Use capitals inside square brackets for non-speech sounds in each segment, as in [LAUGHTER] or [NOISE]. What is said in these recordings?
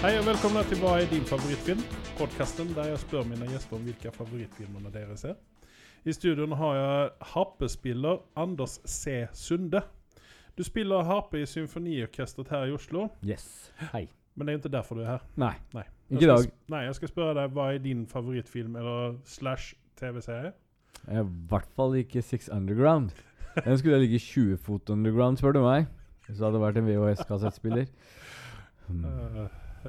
Hei og velkommen til Hva er din favorittfilm? Podkasten der jeg spør mine gjester om hvilke favorittfilmer deres er. I studioen har jeg harpespiller Anders C. Sunde. Du spiller harpe i symfoniorkesteret her i Oslo, Yes. Hei. men det er ikke derfor du er her. Nei, Nei. ikke i dag. nei, jeg skal spørre deg hva er din favorittfilm eller slash TV-serie? Er I hvert fall ikke Six Underground. Den skulle ligge 20 fot underground, spør du meg. Hvis det hadde vært en VHS-kassettspiller. [LAUGHS] Hmm. Eh,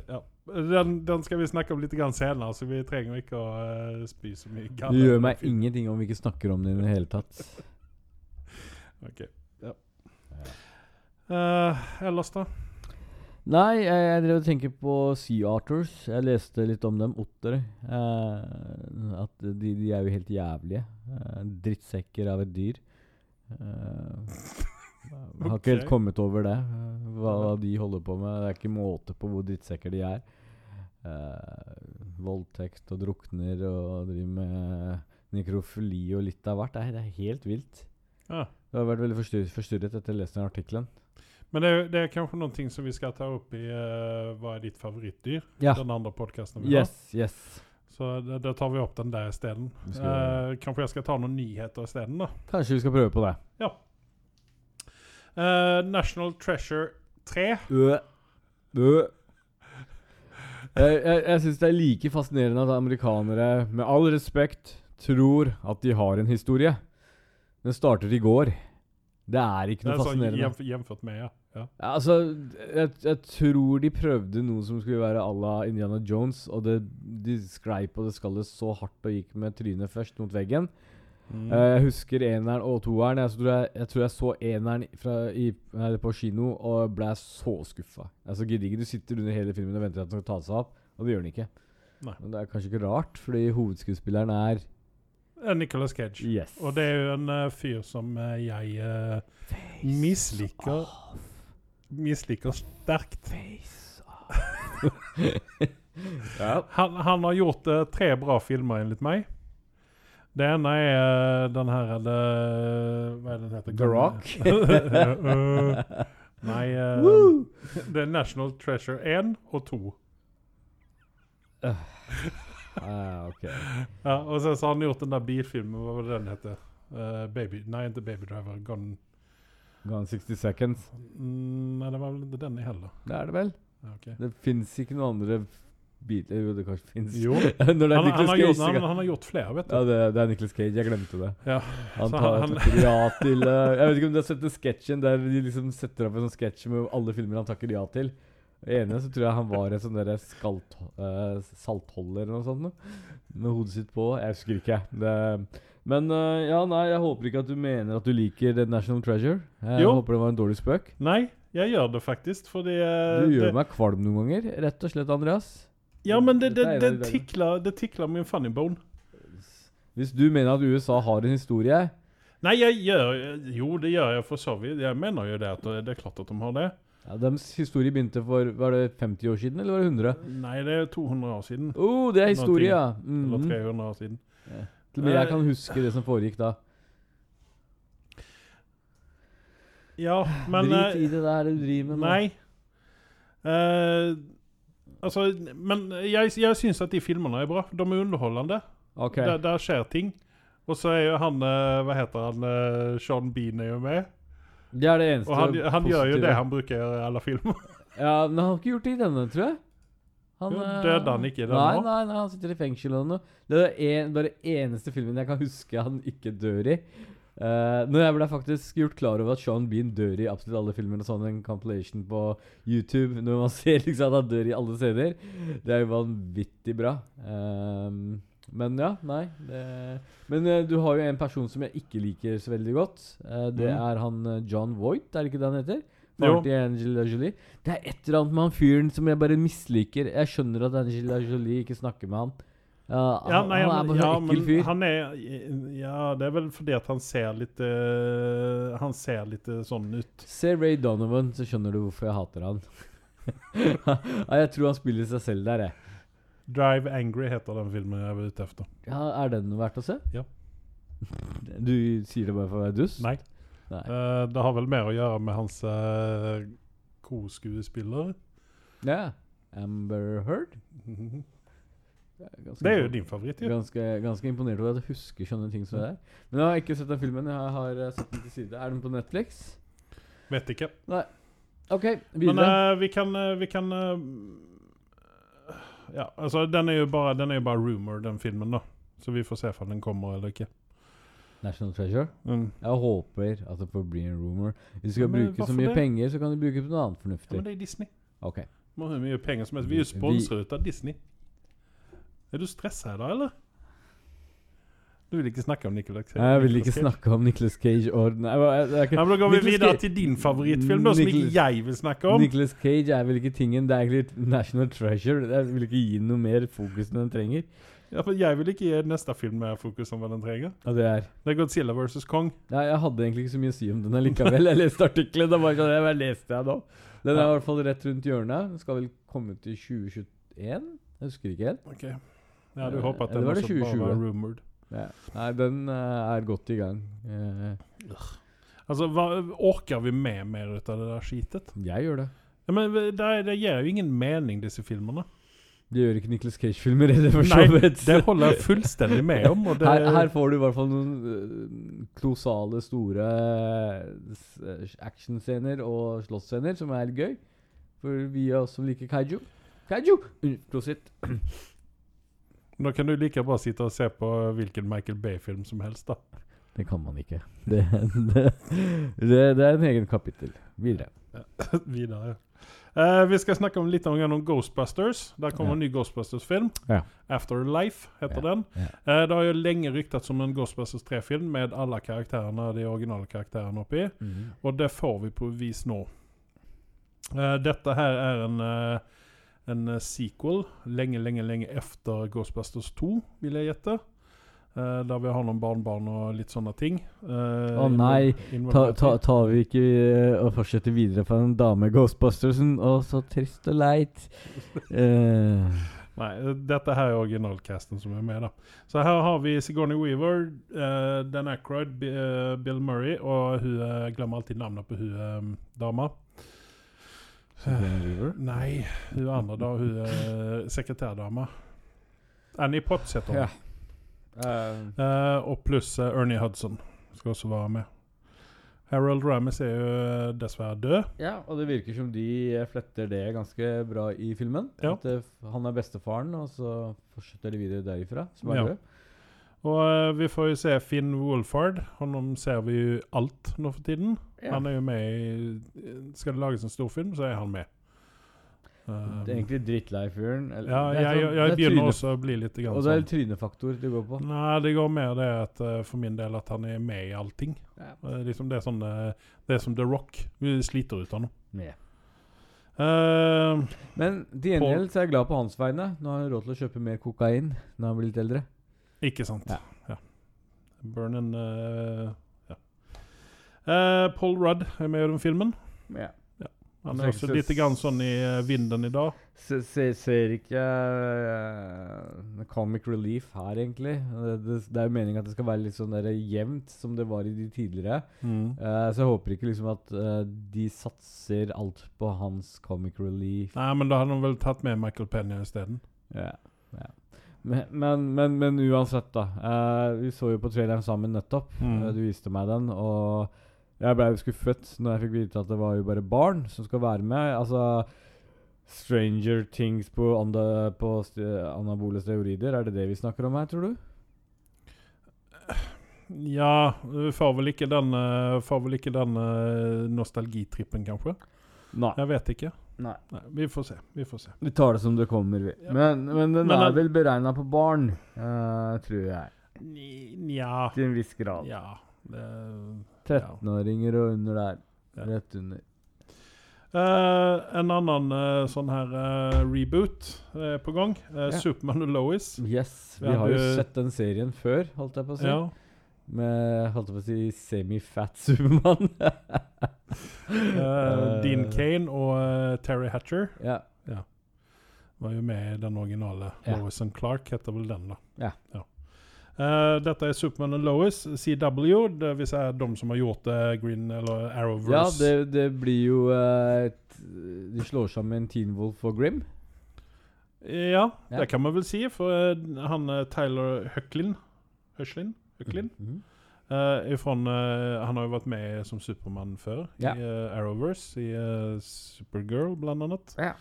ja. Den, den skal vi snakke om litt grann senere, så vi trenger ikke å uh, spy så mye. Det Du gjør meg ingenting om vi ikke snakker om det i det hele tatt. [LAUGHS] Ok, ja. Uh, ellers, da? Nei, jeg, jeg drev og tenker på Sea Arters. Jeg leste litt om dem. Otter. Uh, at de, de er jo helt jævlige. Drittsekker av et dyr. Eh, [LAUGHS] jeg har ikke helt kommet over det. eh, hva de holder på med. Det er ikke måte på hvor drittsekker de er. Uh, voldtekt og drukner og driver med nekrofili og litt av hvert. Det er, det er helt vilt. Ja. Du har vært veldig forstyrret, forstyrret etter å ha lest den artikkelen. Men det, er- det er kanskje noe som vi skal ta opp i uh, Hva er ditt favorittdyr? Ja. Den andre podkasten vi har. Yes, yes. Så da, da tar vi opp den der isteden. Uh, kanskje jeg skal ta noen nyheter isteden, da. Kanskje vi skal prøve på det. Eh, National Treasure 3. Ø. Ø. Jeg, jeg, jeg syns det er like fascinerende at amerikanere, med all respekt, tror at de har en historie. Den starter i går. Det er ikke Det noe er sånn fascinerende. jevf jevnført med, ja. Ja, altså, jeg, jeg tror de prøvde noe som skulle være à la Indiana Jones, og det, de sklei på det skallet så hardt og gikk med trynet først mot veggen. Mm. Uh, jeg husker eneren og toeren. Jeg, tror jeg, jeg tror jeg så eneren fra, i, på kino og ble så skuffa. Altså, gidder. Du sitter under hele filmen og venter at den skal ta seg opp, og det gjør den ikke. Nei. Men det er kanskje ikke rart, fordi hovedskuespilleren er Nicholas Cage. Yes. Og det er jo en uh, fyr som uh, jeg uh, misliker Misliker sterkt. Face off. [LAUGHS] [LAUGHS] ja. Han, han har gjort tre bra filmer, enligt meg. Det ene er eh, den her eller, Hva er det den heter? The Rock? [LAUGHS] [LAUGHS] Eh, nei uh, Det er National Treasure 1 og 2. Ah, ok. [LAUGHS] Ja, og så har han gjort den der bilfilmen, hva var det den heter? Uh, baby, nei, ikke Baby Driver. Gone Gone 60 Seconds. mm, Nei, det var vel den i heller. Det er det vel? Okay. Det fins ikke noen andre biler Jo, det kanskje fins. [LAUGHS] Er Han, han, har gjort, han, han har gjort flere, vet du. Ja, det, det er Nicolas Cage. Jeg glemte det. Ja. Han tar, han- takker ja til [LAUGHS] eh, Jeg vet ikke om du har sett den sketsjen der de liksom setter opp en sånn sketsj med alle filmer han takker ja til. Enig ene så tror jeg han var en sånn derre eh, saltholder eller noe sånt. noe, Med hodet sitt på. Jeg husker ikke. Det, men uh, ja, nei, jeg håper ikke at du mener at du liker The National Treasure. Jeg Jo. håper det var en dårlig spøk. Nei, jeg gjør det faktisk, fordi uh, Du gjør det, meg kvalm noen ganger, rett og slett, Andreas. Ja, men det, det, det, en av de- tikler, det tikla min funny bone. Hvis du mener at USA har en historie Nei, jeg gjør Jo, det gjør jeg for så vidt. Jeg mener jo det at det det er klart at de har det. ja, Deres historie begynte for Var det 50 år siden, eller var det 100? Nei, det er 200 år siden. Oh, det er historie, ja. Eller Mhm. 300 år siden. Til og med jeg kan huske det som foregikk da. Ja, men Drit i eh, det der du driver med nå. Nei. Eh, altså, men jeg, jeg syns at de filmene er bra. De er underholdende. Okay. Der, der skjer ting. Og så er jo han eh, Hva heter han? eh, Sean Bean er jo med. Det er det eneste Og han, han gjør jo det han bruker i alle filmer. [LAUGHS] Ja, men han har ikke gjort det i denne, tror jeg. Han, Jo, eh, døde han ikke i denne Nei, nei, nei, han sitter i fengsel noe. Det er en, bare eneste filmen jeg kan huske han ikke dør i. Uh, når jeg ble faktisk gjort klar over at Sean Bean dør i absolutt alle filmer, og sånn en compilation på YouTube når man [LAUGHS] ser liksom at han dør i alle scener, det er jo vanvittig bra. Ehm, men ja, nei det, Men uh, du har jo en person som jeg ikke liker så veldig godt. Uh, det mm. er han John Voight, er det ikke det han heter? Til Angela Jolie. Det er et eller annet med han fyren som jeg bare misliker. Jeg skjønner at Angela Jolie ikke snakker med han. Ja, Ja, han, nei, han er bare ja, en ekkel fyr. han er Ja, det er vel fordi at han ser litt uh, Han ser litt eh, sånn ut. Se Ray Donovan, så skjønner du hvorfor jeg hater han. [LAUGHS] jeg tror han spiller seg selv der, jeg. Drive Angry heter den filmen jeg var ute etter. Ja, er den verdt å se? Ja. [LAUGHS] Du sier det bare for å være dust? Nei. Nei. Uh, det har vel mer å gjøre med hans uh, koskuespiller. Ja. Amber Heard. Ganske Det er jo din favoritt, Ja. Ganske, ganske imponert over at jeg husker sånne ting som det der. Men jeg har ikke sett den filmen. Jeg har eh, sett den til side. Er den på Netflix? Vet ikke. Nei. OK, Men videre. eh, vi kan, uh, vi kan uh, Ja, altså, den er jo bare, den er jo bare rumor, den filmen, da. Så vi får se om den kommer eller ikke. National Treasure. Mm. Jeg håper at det får bli en rumor. Hvis du skal Men bruke så mye det? penger, så kan du bruke på noe annet Ja, men det er Disney. Ok. Vi har mye penger som helst. Vi er jo Vi- sponset av Disney. Er du stressa i dag, eller? Du vil ikke snakke om Nicolas Cage? Jeg vil ikke snakke om Nicolas Cage og Nei, jeg, jeg, jeg, Ja, men Da går vi videre til din favorittfilm, da, som ikke jeg vil snakke om. Nicolas Cage er vel ikke tingen. Det er egentlig National Treasure. Jeg vil ikke gi noe mer fokus enn den trenger. Ja, for Jeg vil ikke gi neste film mer fokus enn hva den trenger. Ja, det er Det er Godzilla versus Kong. Nei, Jeg hadde egentlig ikke så mye å si om den likevel. Jeg leste artikkelen. Det var sånn, jeg leste jeg nå. Den er i hvert fall rett rundt hjørnet. Den skal vel komme ut i 2021? Jeg husker ikke helt. Ok. Jeg hadde håper håpet at den var det også bare 2020? var rumored. Ja. Nei, den eh, er godt i gang. Eh, Altså, hva, Orker vi med mer ut av det der skitet? jeg gjør det. Ja, men det, det gir jo ingen mening, disse filmene. Det gjør ikke Nicolas Cage-filmer heller, for så vidt. Det holder jeg fullstendig med om. Her, her får du i hvert fall noen klosale, store actionscener og slåssscener som er gøy. For vi er også liker kaiju. Kaiju! Prosit. Da kan du like bra sitte og se på hvilken Michael Bay-film som helst, da. Det kan man ikke. Det, det, det, det er en egen kapittel. Videre. [LAUGHS] Videre. Eh, vi skal snakke om litt om, om Ghostbusters. Der kommer Ja. en ny Ghostbusters-film. Ja. Afterlife heter Ja, den. ja. Eh, det har jo lenge ryktet som en Ghostbusters 3-film med alle karakterene, de originale karakterene oppi. Mm. Og det får vi på vis nå. Uh, dette her er en, en eh, sequel lenge, lenge, lenge efter Ghostbusters 2, vil jeg gjette. Uh, der vi har noen barnebarn og litt sånne ting. Eh, Å nei, Ta, ta, tar vi ikke og fortsetter videre For den dame Ghostbustersen? Å, så trist og leit. [LAUGHS] Nei, dette her er originalcasten som er med, da. Så her har vi Sigourney Weaver, Dan eh, Bill Murray og hun glemmer alltid navnet på hun dama. Weaver? Nei, hun andre, da. Hun er sekretærdama. Annie Potts heter hun. Ja. Eh, Uh, og pluss eh, Ernie Hudson skal også være med. Harold Ramis er jo eh, dessverre død. Ja, og det virker som de eh, fletter det ganske bra i filmen. Ja. At eh, han er bestefaren, og så fortsetter de videre derifra. Som er Ja. død. Og eh, vi får jo se Finn Wolfhard. Han ser vi jo alt nå for tiden. Ja. Han er jo med i Skal det lages en storfilm, så er han med. Um, Det er egentlig drittlei fyren. ja, jeg, jeg, sånn- jeg, er begynner også å bli litt grann Og det er sånn. trynefaktor det går på. Nei, det går mer det at eh, for min del at han er med i allting. Eh, liksom det er sånn Det er som The Rock. Vi sliter ut av noe. Ja. Uh, Men til gjengjeld så er jeg glad på hans vegne. Nå har han råd til å kjøpe mer kokain når han blir litt eldre. Ikke sant. Ja. Ja. Burnen uh, Ja. Uh, Paul Rudd er med i den filmen. Ja. Han er også litt grann sånn i eh, vinden i dag. Ser, ser, ser ikke uh, comic relief her, egentlig. Det, det, det er jo meningen at det skal være litt sånn der jevnt som det var i de tidligere. Eh, så jeg håper ikke liksom at de satser alt på hans comic relief. Nei, men da hadde han vel tatt med Michael Penya isteden. Ja, ja. Men, men, men, men uansett, da. eh, vi så jo på traileren sammen nettopp. Mm. Eh, du viste meg den, og jeg ble jo skuffet når jeg fikk vite at det var jo bare barn som skal være med. Altså Stranger Things på, anda, på anabole steorider, er det det vi snakker om her, tror du? Ja, Du får vel ikke den, eh, får vel ikke den eh, nostalgitrippen, kanskje? Nei. Jeg vet ikke. Nei. Nei, vi får se. Vi får se. Vi tar det som det kommer, vi. Ja. Men, men den Men er vel beregna på barn, uh, tror jeg. Nja Til en viss grad. Ja. 13-åringer og under der. Ja. Rett under. Uh, en annen uh, sånn her uh, reboot er på gang. Uh, yeah. Superman og Lois. Yes, vi vi har jo sett den serien før, holdt jeg på å si. Ja. Med holdt jeg på å si semi-fat Supermann. uh, [LAUGHS] Dean Kane og uh, Terry Hatcher Ja. var jo med i den originale. Ja. Lois and Clark heter vel den, da. Ja. Uh, dette er Superman og Lois, CW. Det si de som har gjort uh, Green eller Arrowverse. Ja, det, det blir jo eh, et, De slår sammen Teen Wolf og Grim. Ja, Ja. det kan man vel si. For eh, han eh, Tyler Høklin Høslin? Høklin? Mhm. Eh, ifrån, eh, han har jo vært med som Supermann før, Ja. i eh, Arrowverse, i Supergirl blant annet. Ja.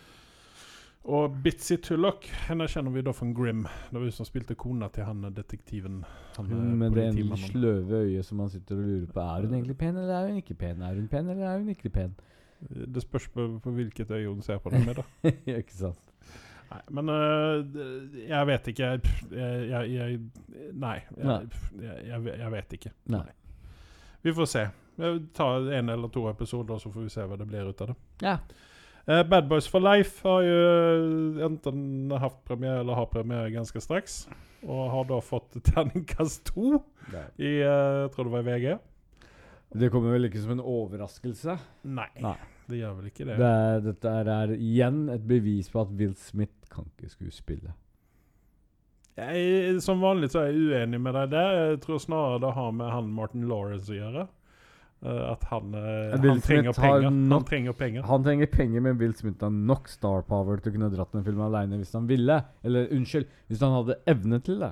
Og Bitzy Tullock henne kjenner vi da fra Grim. Det var hun som spilte kona til han detektiven. Han, Hun med det ene sløve øyet som man sitter og lurer på Er hun egentlig pen, eller er hun ikke pen? Er hun pen, eller er hun ikke pen? Det spørs på, på hvilket øye hun ser på det med, da. [LAUGHS] Ikke sant? Nei, men øh, jeg vet ikke. Jeg, jeg, jeg, jeg Nei. Jeg, Nei. Jeg, jeg, jeg vet ikke. Nei. Vi får se. Vi tar en eller to episoder, så får vi se hva det blir ut av det. Ja. Uh, Bad Boys for Life har jo eh, enten hatt premiere eller har premiere ganske straks. Og har da fått terningkast to i uh, Jeg tror det var i VG. Det kommer vel ikke som en overraskelse? Nei, Nei. Det gjør vel ikke det. Det er, dette er, igjen et bevis på at Will Smith kan ikke skuespille. Jeg, som vanlig så er jeg uenig med deg der. Jeg tror snarere det har med han Martin Lawrence å gjøre. Uh, at han, uh, han trenger penger. Nok. Han trenger penger. Han trenger penger, men Will Smith har nok star power til å kunne dratt en film alene hvis han ville. Eller unnskyld, hvis han hadde evne til det.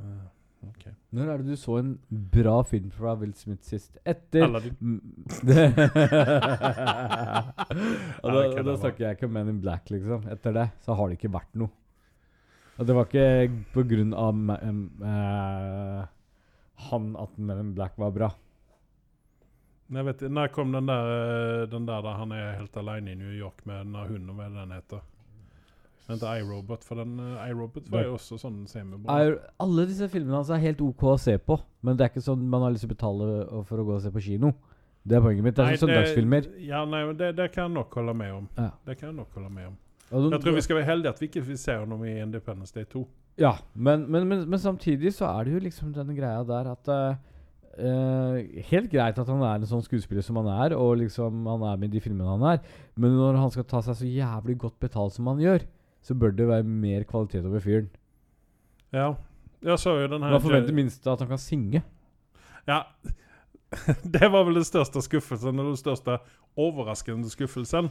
Eh, ok. Når er det du så en bra film fra Will Smith sist? Etter Aladdin. [LAUGHS] Og da, da snakker jeg ikke om Men in Black, liksom. Etter det så har det ikke vært noe. Og det var ikke på grunn av eh, han at Men in Black var bra. Jeg vet, når kom den der, eh, den der der han er helt alene i New York med den hunden, hva er det den heter? Heter iRobot, for den uh, iRobot var jo også sånn semibra. Alle disse filmene hans er helt OK å se på, men det er ikke sånn man har lyst til å betale for å gå og se på kino. Det er poenget mitt. Det er Nei, sånn søndagsfilmer. Ja, nei, men det, det kan jeg nok holde med om. Ja. Det kan jeg nok holde med om. Og Jeg tror vi skal være heldige at vi ikke ser se ham i Independence Day 2. Ja, men, men, men, men samtidig så er det jo liksom den greia der at uh, Uh, Helt greit at han er en sånn skuespiller som han er, og liksom han er med i de filmene han er, men når han skal ta seg så jævlig godt betalt som han gjør, så bør det være mer kvalitet over fyren. Ja. Jeg så jo den her Man forventer minst at han kan synge. Ja. [LAUGHS] Det var vel den største skuffelsen, den største overraskende skuffelsen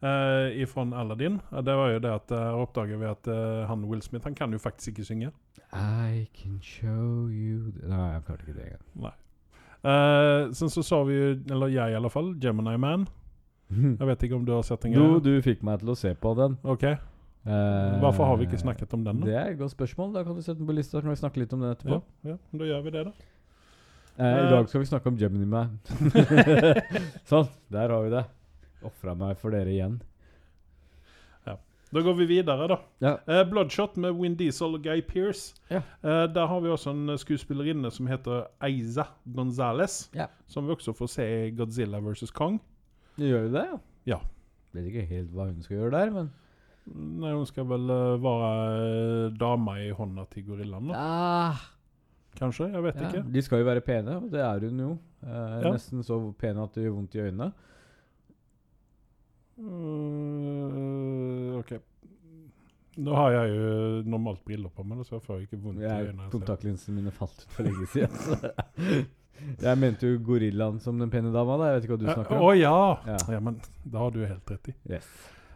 uh, fra Aladdin. Eh, Det var jo det at uh, oppdager vi at uh, han Will Smith han kan jo faktisk ikke synge. I can show you Nei, jeg klarte ikke det engang. Nei. Uh, sen så sa vi jo, eller jeg i alle fall, Gemini Man. [LAUGHS] Jeg vet ikke om du har sett den? Jo, greia? du fikk meg til å se på den. Ok. Eh, Hvorfor har vi ikke snakket om den? Det er et godt spørsmål. Da kan du sette den på lista, så kan vi snakke litt om den etterpå. Ja, ja, da gjør vi det, da. Eh, I Eh. dag skal vi snakke om Gemini Man. [LAUGHS] sånn, der har vi det. Ofra meg for dere igjen. Da går vi videre, da. Ja. Eh, Bloodshot med Win Diesel og Guy Pearce. Ja. Eh, der har vi også en skuespillerinne som heter Eiza Gonzales. Ja. Som vi også får se i Godzilla vs. Kong. Gjør vi det? Ja. Vet ikke helt hva hun skal gjøre der, men Nei, hun skal vel eh, være eh, dama i hånda til gorillaen, da. ah, Kanskje? Jeg vet ja. ikke. De skal jo være pene, og det er hun jo. Eh, Ja. Nesten så pen at det gjør vondt i øynene. Uh, ok. Nå har jeg jo normalt briller på meg, så jeg får ikke vondt i øynene. så- kontaktlinsene mine falt ut for lenge siden. [LAUGHS] Jeg mente jo gorillaen som den pene dama. da Jeg vet ikke hva du snakker snakker Å om. ja. Ja. ja! Men da har du helt rett i. Yes.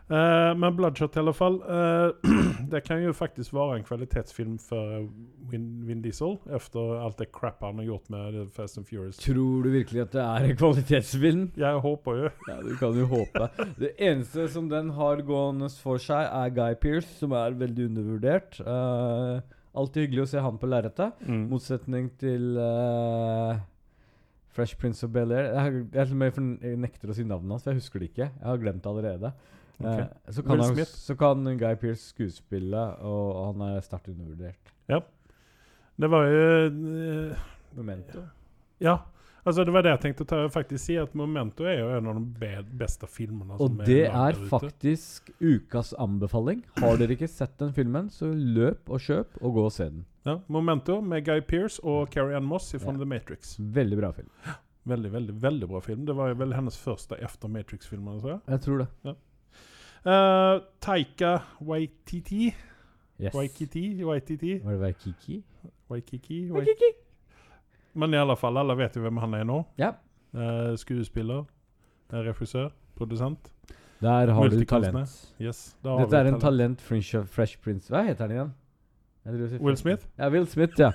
Eh, men Bloodshot i alle fall. Uh, [CLEARS THROAT] det kan jo faktisk være en kvalitetsfilm for Vin, Vin Diesel, etter alt det crap han har gjort med Fast and Furious. Tror du virkelig at det er en kvalitetsfilm? Jeg håper jo Ja, du kan jo håpe. Det eneste som den har gående for seg, er Guy Pearce, som er veldig undervurdert. Uh, alltid hyggelig å se han på lerretet. mm. Motsetning til uh, Fresh Prince of Bel-Air. Jeg, jeg, jeg nekter å si navnet hans, for jeg husker det ikke. Jeg har glemt det allerede. Eh, så, kan han, så kan Guy Pearce skuespille, og han er sterkt undervurdert. Ja. Det var jo uh, Memento. Ja. Altså, det var det jeg tenkte å ta, faktisk si, at Momento er jo en av de be beste filmene Og som det er, er faktisk ukas anbefaling. Har dere ikke sett den filmen, så løp og kjøp og gå og se den. ja, Momento med Guy Pearce og Carrie Ann Moss fra Ja. The Matrix. Veldig bra film. Veldig, veldig veldig bra film. Det var vel hennes første efter Matrix-filmen. Så. Jeg tror det. Uh, Taika Waititi Yes. Waikiti? Waititi? Var det Waikiki? Waikiki? Waikiki? Men i alle fall, alle vet jo hvem han er nå. Ja. Uh, skuespiller, eh, regissør, produsent. Der har du talent. Yes, Dette er en talent. talent Fresh, Fresh Prince Hva heter han igjen? Will Smith? Ja, Will Smith, ja.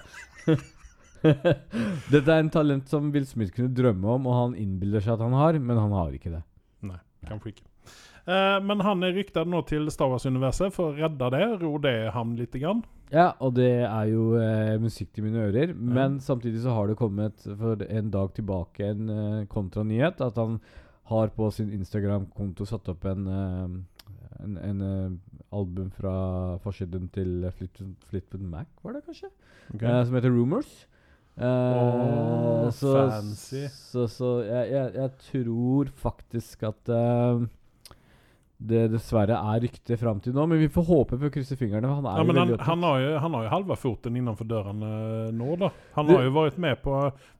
[LAUGHS] Dette er en talent som Will Smith kunne drømme om, og han innbiller seg at han har, men han har ikke det. Nei, Kanskje ikke. Eh, men han er rykta nå til Star Wars-universet for å redde det. ro det ham litt? Grann? Ja, og det er jo eh, musikk til mine ører. Men samtidig så har det kommet for en dag tilbake en eh, kontranyhet. At han har på sin Instagram-konto satt opp en, eh, en, en eh, album fra forsiden til Fleetwood Mac, var det kanskje? Eh, som heter Rumors. Eh, Åh, så, fancy. Så, så jeg, jeg, jeg tror faktisk at det dessverre er rykte fram til nå, men vi får håpe på å krysse fingrene. Han Ja, han, han, har jo, han har jo halva foten innenfor dørene nå, da. Han Det- har jo vært med på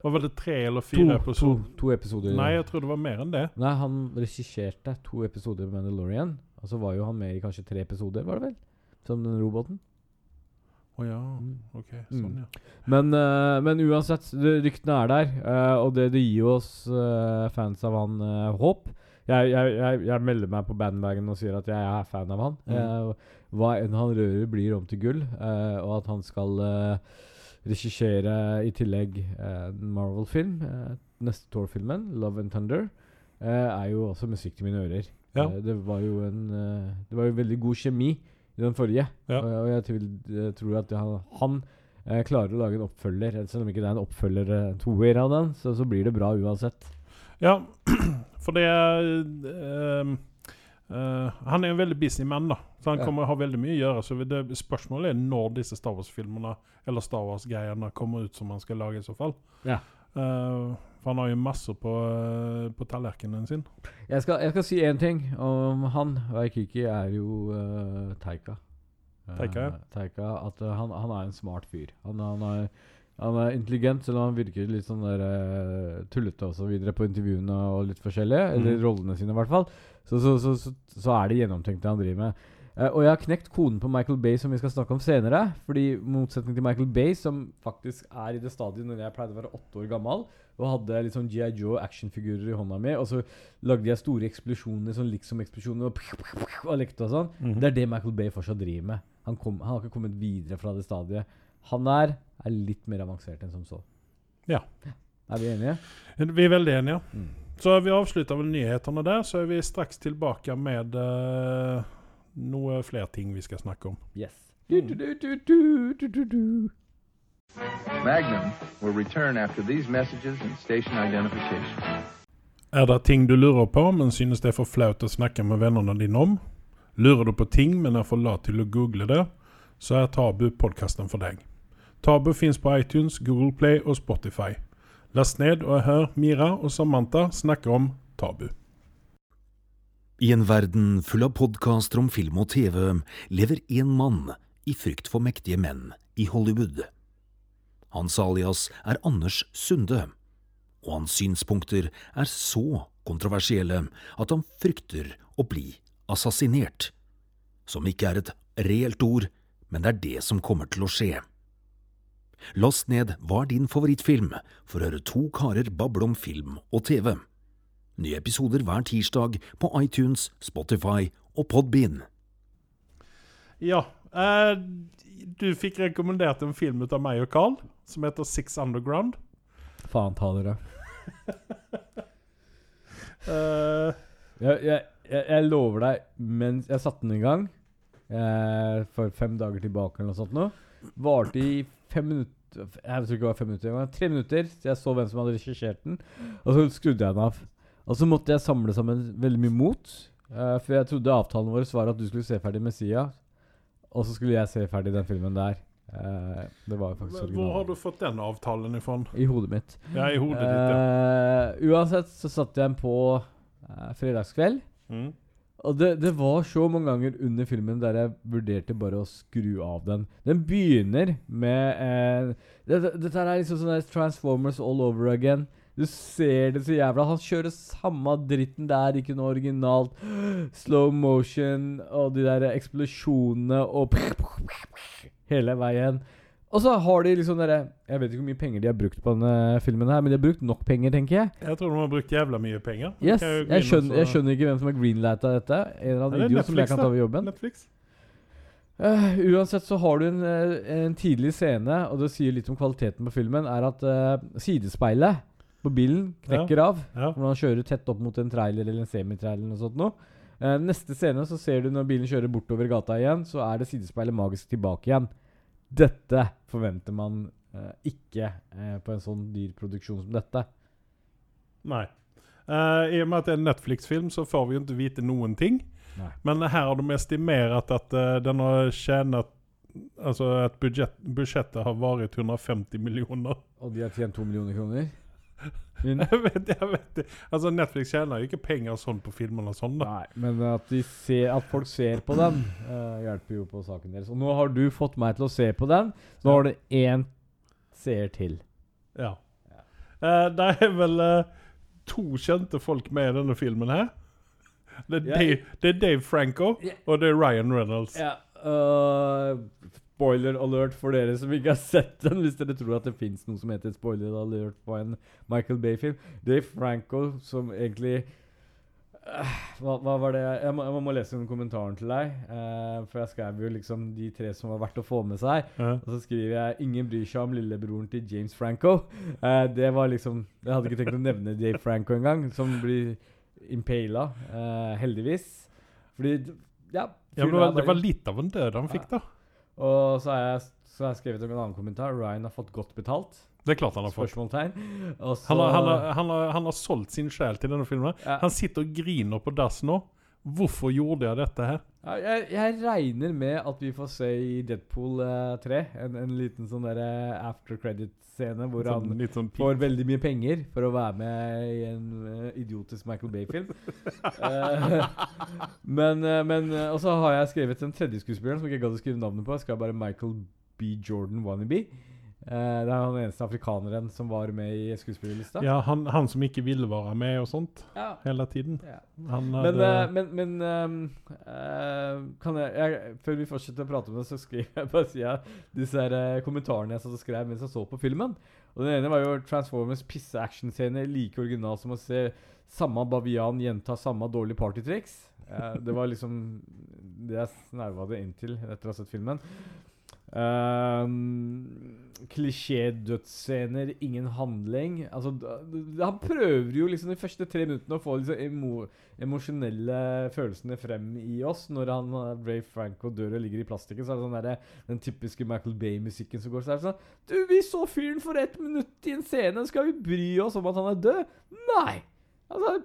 var det, tre eller fire to, episoder? to episoder. Nei, jeg tror det var mer enn det. Nei, han regisserte to episoder med Mandalorian. Og så var jo han med i kanskje tre episoder, var det vel? Som den roboten. Å ja. Mm. Ok, sånn, ja. Men, uh, men uansett, ryktene er der. Uh, og det, det gir oss uh, fans av han eh, håp. Jeg, jeg, jeg, jeg melder meg på bandwagon og sier at jeg er fan av han. Mm. Eh, hva enn han rører, blir om til gull. eh, og at han skal uh, regissere i tillegg eh, en Marvel-film. neste Tour-filmen, 'Love and Thunder', eh, er jo også musikk til mine ører. Ja. Det var jo en Det var jo veldig god kjemi i den forrige. Ja. Og, jeg, tvil, tror at han, han klarer å lage en oppfølger. Selv om ikke det er en oppfølger toer av den, så, så blir det bra uansett. Ja, [CLEARS THROAT] for det ehm, eh, Han er en veldig busy mann, da. Så han Ja. kommer å ha veldig mye å gjøre. Så det, spørsmålet er når disse Star Wars-filmene eller Star Wars-greiene kommer ut som han skal lage, i så fall. Ja. Uh, for han har jo masse på, uh, på tallerkenen sin. Jeg skal, jeg skal si én ting om han. Waikiki er jo uh, Taika. Teika, Taika, ja. Teika at eh, han, han er en smart fyr. Han, han, er, han er intelligent, selv om han virker litt sånn der uh, tullete og så videre på intervjuene og litt forskjellige. Eller Mhm. rollene sine, i hvert fall. Så, så, så, så, er det gjennomtenkt det han driver med. Uh, og jeg har knekt koden på Michael Bay, som vi skal snakke om senere. Fordi motsetning til Michael Bay, som faktisk er i det stadiet når jeg pleide å være åtte år gammel, og hadde litt sånn G.I. Joe actionfigurer i hånda mi, og så lagde jeg store eksplosjoner, sånn liksom-eksplosjoner, og, og lekte og sånn. Mhm. Det er det Michael Bay fortsatt driver med. Han, kom, han har ikke kommet videre fra det stadiet. Han der er litt mer avansert enn som så. Ja. Er vi enige? Vi er veldig enige. Mm. Så vi avslutter vel nyhetene der, så er vi straks tilbake med uh, noe flere ting vi skal snakke om. Yes. Du. Magnum will return after these messages and station identification. Er det ting du lurer på, men synes det er for flaut å snakke med vennene dine om? Lurer du på ting, men er for lat til å google det? Så er Tabu podkasten for deg. Tabu fins på iTunes, Google Play og Spotify. Last ned og hør Mira og Samantha snakke om Tabu. I en verden full av podkaster om film og TV lever én mann i frykt for mektige menn i Hollywood. Hans alias er Anders Sunde, og hans synspunkter er så kontroversielle at han frykter å bli assassinert, som ikke er et reelt ord, men det er det som kommer til å skje. Last ned Hva er din favorittfilm for å høre to karer bable om film og TV. Nye episoder hver tirsdag på iTunes, Spotify og Podbean. Ja, eh, du fikk rekommendert en film ut av meg og Carl som heter Six Underground. Faen ta dere. [LAUGHS] uh, Jeg, jeg, jeg, lover deg, mens jeg satte den i gang eh, for fem dager tilbake eller noe sånt nå, varte i fem minutter Jeg tror ikke det var fem minutter engang. Tre minutter. Så jeg så hvem som hadde regissert den, og så skrudde jeg den av. Og så måtte jeg samle sammen veldig mye mot. eh, for jeg trodde avtalen vår var at du skulle se ferdig Messia, og så skulle jeg se ferdig den filmen der. Uh, det var faktisk faktisk hvor har du fått den avtalen ifra? I hodet mitt. Ja, i hodet ditt, ja. Eh, uansett så satte jeg den på uh, fredagskveld. Mm. Og det, det var så mange ganger under filmen der jeg vurderte bare å skru av den. Den begynner med eh, det, det, Dette er liksom sånn Transformers all over again. Du ser det så jævla Han kjører samme dritten der, ikke noe originalt. Slow motion og de der eksplosjonene og [LAUGHS] Hele veien. Og så har de liksom dere Jeg vet ikke hvor mye penger de har brukt på denne filmen, her men de har brukt nok penger, tenker jeg. Jeg tror de har brukt jævla mye penger. Yes, jeg, Jeg skjønner, jeg skjønner ikke hvem som har greenlighta dette. En eller annen idiot som jeg kan ta over jobben. Netflix. Uh, uansett så har du en, eh, en tidlig scene, og det sier litt om kvaliteten på filmen, er at uh, sidespeilet på bilen knekker av. Ja. Når han kjører tett opp mot en trailer eller en semitrailer eller noe sånt noe. Uh, neste scene så ser du når bilen kjører bortover gata igjen, så er det sidespeilet magisk tilbake igjen. Dette forventer man eh, ikke eh, på en sånn dyr produksjon som dette. Nei. Eh, I og med at det er en Netflix-film, så får vi jo ikke vite noen ting. Nei. Men her har de estimert at eh, den har tjent Altså at budsjett, budsjettet har vært 150 millioner. Og de har tjent to millioner kroner. Men, [LAUGHS] Jeg vet, jeg vet det. Altså Netflix tjener jo ikke penger sånn på filmene og sånn. da. nei, men at, de ser, at folk ser på den, uh, hjelper jo på saken deres. Og nå har du fått meg til å se på den. Nå har du én seer til. Ja. Eh, det er vel uh, to kjente folk med i denne filmen her. Det er, Ja. Dave, det er Dave Franco, Ja. og det er Ryan Reynolds. Ja, øh, spoiler alert for dere som ikke har sett den, hvis dere tror at det fins noe som heter spoiler alert på en Michael Bay-film. Dave Franco som egentlig øh, hva, hva var det jeg, må, jeg må lese den kommentaren til deg. Uh, for jeg skrev jo liksom de tre som var verdt å få med seg. Ja. Og så skriver jeg 'Ingen bryr seg om lillebroren til James Franco'. Eh, det var liksom Jeg hadde ikke tenkt å nevne Dave Franco engang, som blir impala, eh, heldigvis. Fordi Ja. Ja, det, var, var litt av en død han fikk, da. Og så har jeg, så har jeg skrevet om en annen kommentar. Ryan har fått godt betalt. Det er klart han har fått. Spørsmålstegn. Han har, han, har, han, har, han har solgt sin sjel til denne filmen. Ja. Han sitter og griner på dass nå. Hvorfor gjorde jeg dette her? jeg, jeg regner med at vi får se i Deadpool eh, 3 en, en liten sånn der after credit-scene hvor Sånn, han sånn får veldig mye penger for å være med i en eh, idiotisk Michael Bay-film. uh, [LAUGHS] men, eh, men eh, Og så har jeg skrevet en tredje skuespiller som jeg ikke gadd å skrive navnet på. Jeg skal bare Michael B. Jordan Wannabe. Eh, det er han eneste afrikaneren som var med i skuespillerlista. Ja, han, han som ikke ville være med og sånt Ja. hele tiden. Ja. Han Men, hadde, eh, men, men eh, kan jeg, jeg Før vi fortsetter å prate om det, så skriver jeg bare si disse her, kommentarene jeg satt og skrev mens jeg så på filmen. Og Den ene var jo Transformers pisse-actionscene like original som å se samme bavian gjenta samme dårlige partytriks. Eh, det var liksom det jeg snerva det inn til etter å ha sett filmen. Um, Klisjé-dødsscener, ingen handling. Altså, han prøver jo liksom de første tre minuttene å få liksom emo emosjonelle følelsene frem i oss. Når han uh, Ray Franco dør og ligger i plastikken, så er det sånn der, den typiske Michael Bay-musikken som går. Så er det sånn Du, vi så fyren for ett minutt i en scene, skal vi bry oss om at han er død? Nei! Altså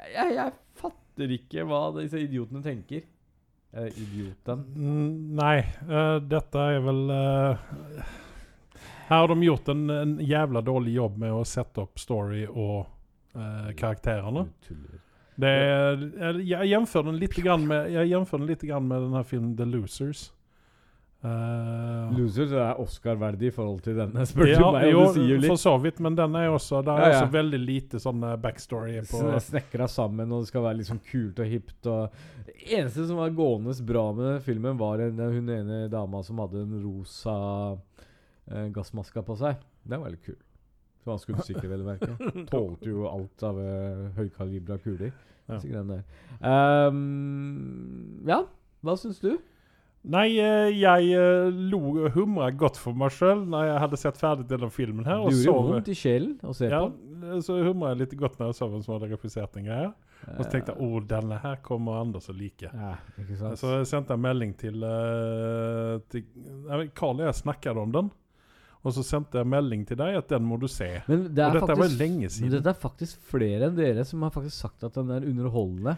jeg, jeg fatter ikke hva disse idiotene tenker. Eh, idioten. Mm, Nei, uh, dette er vel uh, Her har de gjort en, en jævla dårlig jobb med å sette opp story og uh, karakterene. Det er, jeg, jeg jämför den litt grann med, jeg den litt med denne filmen The Losers. Eh, Losers er Oscar-verdig i forhold til denne, [LAUGHS] spør du meg. jo, det sier jo for så vidt, men den er også, det er Ja, ja. også veldig lite sånn eh, backstory på Snekra sammen, og det skal være liksom kult og hipt. Og det eneste som var gående bra med filmen, var en, hun ene dama som hadde en rosa eh, gassmaske på seg. Den var litt kul. Så var skuddsikker, vel å merke. [LAUGHS] Tålte jo alt av uh, høykalibra kuler. Ja. Ehm, ja, hva syns du? Nei, eh, jeg eh, lo humra godt for meg sjøl når jeg hadde sett ferdig denne filmen her. Og du gjorde vondt i sjelen å se ja, på. så humra jeg litt godt når jeg så hvem som hadde regissert den greia. Og så tenkte jeg å, denne her kommer Anders å like. ja? Så jeg sendte en melding til, eh, til Carl og jeg snakket om den. Og så sendte jeg melding til deg at den må du se. Men det er og dette var faktisk, jo lenge siden. men dette er faktisk flere enn dere som har faktisk sagt at den er underholdende.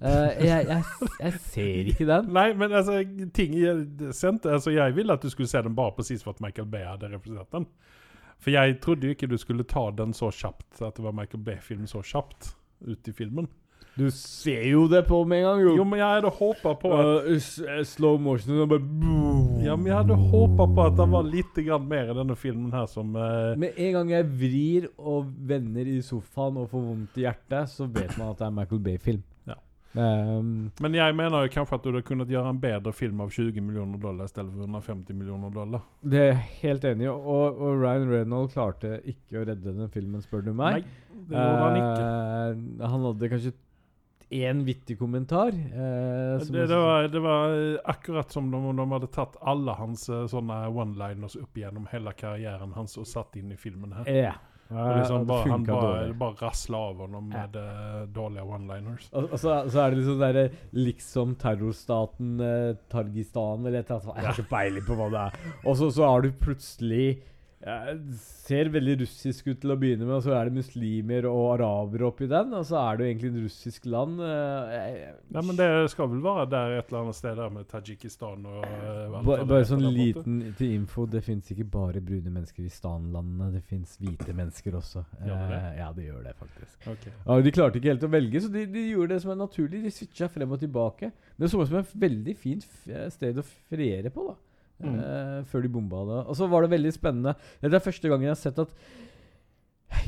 Eh, jeg, jeg, jeg ser ikke den. Nei, men altså, ting jeg sendte Altså, jeg ville at du skulle se den bare precis for at Michael Bay hadde representert den. For jeg trodde jo ikke du skulle ta den så kjapt, at det var Michael Bay-film så kjapt ut i filmen. Du ser jo det på med en gang, jo. Jo, men jeg hadde håpa på at uh, slow motion og bare boom. Ja, men jeg hadde håpa på at det var litt mer i denne filmen her som uh, Med en gang jeg vrir og vender i sofaen og får vondt i hjertet, så vet man at det er Michael Bay-film. Ehm, Men jeg mener jo kanskje at du hadde kunnet gjøre en bedre film av 20 millioner dollar i stedet for 150 millioner dollar. det er jeg helt enig i. Og, og Ryan Reynolds klarte ikke å redde den filmen, spør du meg. Nei, det gjorde han ikke. Eh, han hadde kanskje én vittig kommentar. Uh, som Det, det, var, det var eh, akkurat som om de hadde tatt alle hans sånne one-liners opp gjennom hele karrieren hans og satt inn i filmen her. Ja. Og liksom bare, han bare, bare rasla over honom med ja. dårlige one-liners. Og, og så, så er det liksom derre liksom terrorstaten eh, Targistan eller et eller annet. Jeg har ikke peiling på hva det er. Og så, så har du plutselig eh, Ser veldig russisk ut til å begynne med, og så er det muslimer og arabere oppi den. Og så er det jo egentlig et russisk land. eh, Ja, men det skal vel være der et eller annet sted der med Tadsjikistan og eh, Bare, bare sånn liten til info. Det fins ikke bare brune mennesker i stanlandene. Det fins hvite mennesker også. Gjør det? Eh, ja, det gjør det, faktisk. Okay. Ja, De klarte ikke helt å velge, så de, de gjorde det som er naturlig. De switcha frem og tilbake. Men det så ut som et veldig fint eh, sted å feriere på, da. Mm. Uh, før de bomba det. Og så var det veldig spennende. Det er første gangen jeg har sett at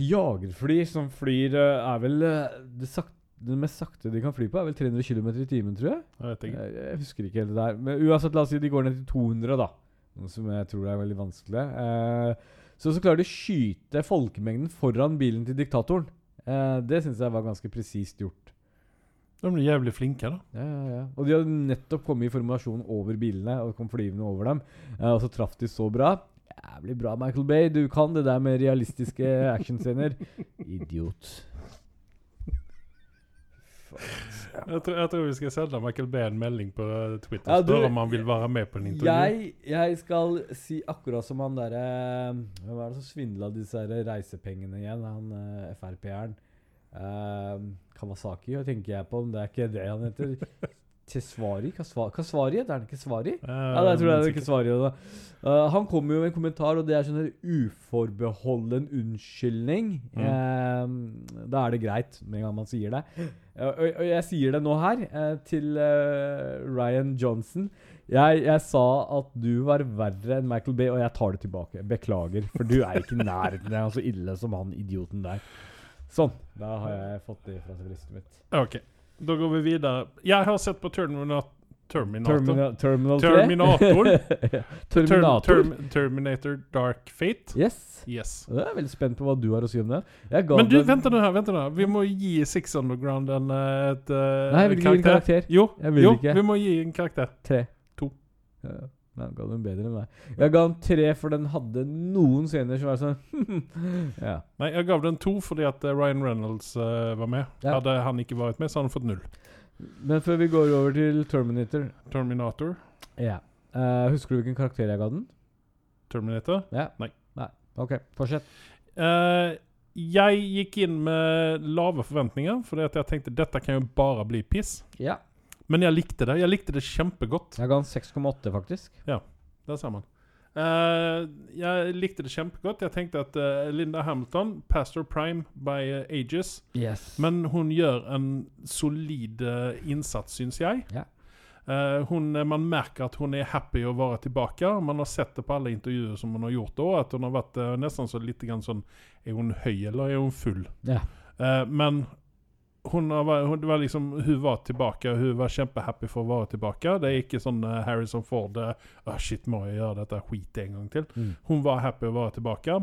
jagerfly som flyr eh, Er vel eh, det, sakte det mest sakte de kan fly på, er vel 300 km i timen, tror jeg. Jeg vet ikke. Jeg, jeg husker ikke helt det der. Men uansett, la oss si de går ned til 200, da. Noe som jeg tror er veldig vanskelig. Eh, så så klarer de å skyte folkemengden foran bilen til diktatoren. Eh, det syns jeg var ganske presist gjort. De blir jævlig flinke, da. Ja, ja, ja. Og de hadde nettopp kommet i formasjon over bilene og kom flyvende over dem. Eh, og så traff de så bra. Jævlig bra, Michael Bay. Du kan det der med realistiske actionscener. Idiot. Jeg tror, jeg tror vi skal sende Michael Bay en melding på eh, Twitter. Ja, du- om han vil være med på en intervju. Jeg, jeg skal si akkurat som han derre Hvem er det som svindla disse reisepengene igjen? Han uh, Frp-eren. Uh, Kawasaki tenker jeg på, men det er ikke det han heter. [LAUGHS] Tesvari? Kasva- Kasvari heter han ikke Svari? Uh, Ja, det tror jeg det er sikkert. ikke Svari. Uh, han kom jo med en kommentar, og det er sånn en uforbeholden unnskyldning. Um, da er det greit med en gang man sier det. Uh, og, og jeg sier det nå her uh, til uh, Ryan Johnson. Jeg, jeg sa at du var verre enn Michael Bay, og jeg tar det tilbake. Beklager, for du er ikke i nærheten av så ille som han idioten der. Sånn. Da har jeg fått det fra brystet mitt. Ok, da går vi videre. Jeg har sett på Terminator. Terminator. Termina Terminal 3? Terminator. [LAUGHS] Terminator. Term, Term, Terminator Dark Fate. Yes. Yes. Jeg er veldig spent på hva du har å si om det. Men du, vent nå her, vent nå. Vi må gi Six Underground en, karakter. et eh, Nei, jeg vil ikke gi en karakter. Jo, jo vi må gi en karakter. Tre. To. Ja, Nei, jeg ga den bedre enn meg. Jeg ga den tre, for den hadde noen scener som var sånn [LAUGHS] Ja. Nei, jeg gav den to fordi at eh, Ryan Reynolds uh, var med. Ja. Hadde han ikke vært med, så hadde han fått null. Men før vi går over til Terminator Terminator. Ja. Uh, Husker du hvilken karakter jeg ga den? Terminator. Ja. Nei. Nei. OK, fortsett. Uh, jeg gikk inn med lave forventninger, fordi at jeg tenkte dette kan jo bare bli piss. Ja. Men jeg likte det. Jeg likte det kjempegodt. Jeg ga den 6,8, faktisk. Ja, Der ser man. Uh, jeg likte det kjempegodt. Jeg tenkte at uh, Linda Hamilton, Pastor Prime by uh, Ages Yes. Men hun gjør en solid innsats, syns jeg. Yeah. Hun, man merker at hun er happy å være tilbake. Man har sett det på alle intervjuer som hun har gjort da, at hun har vært nesten så litt sånn Er hun høy, eller er hun full? Yeah. Men hun, har, det var liksom, hun var tilbake, hun var kjempehappy for å være tilbake. Det er ikke sånn eh, Harrison Ford uh, «Åh, Shit, må jeg gjøre dette skit en gang til? Mm. Hun var happy å være tilbake.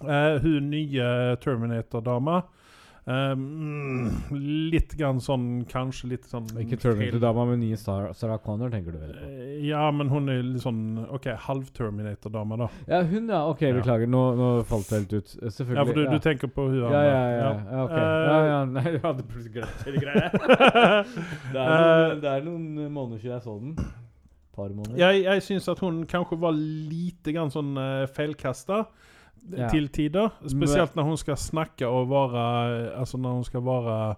Uh, hun nye Terminator-dama eh, mm, Litt grann sånn Kanskje litt sånn Ikke Terminator-dama, men nye Sarah, Sarah Connor, tenker du vel på? Eh, Ja, men hun er litt sånn OK, halv-Terminator-dame, da. Ja, hun, ja. OK, Ja. beklager. Nå, nå falt det helt ut. Eh, Selvfølgelig. Ja, for du, ja. du tenker på hun ja, ja, ja, ja, Okay. Uh, ja, ja. [LAUGHS] Nei, du hadde plutselig glemt hele greia. [LAUGHS] Det er, noen, det er noen måneder siden jeg så den. Par måneder. Jeg, jeg syns at hun kanskje var lite grann sånn uh, feilkasta Ja. til tider. Spesielt når hun skal snakke og være Altså når hun skal være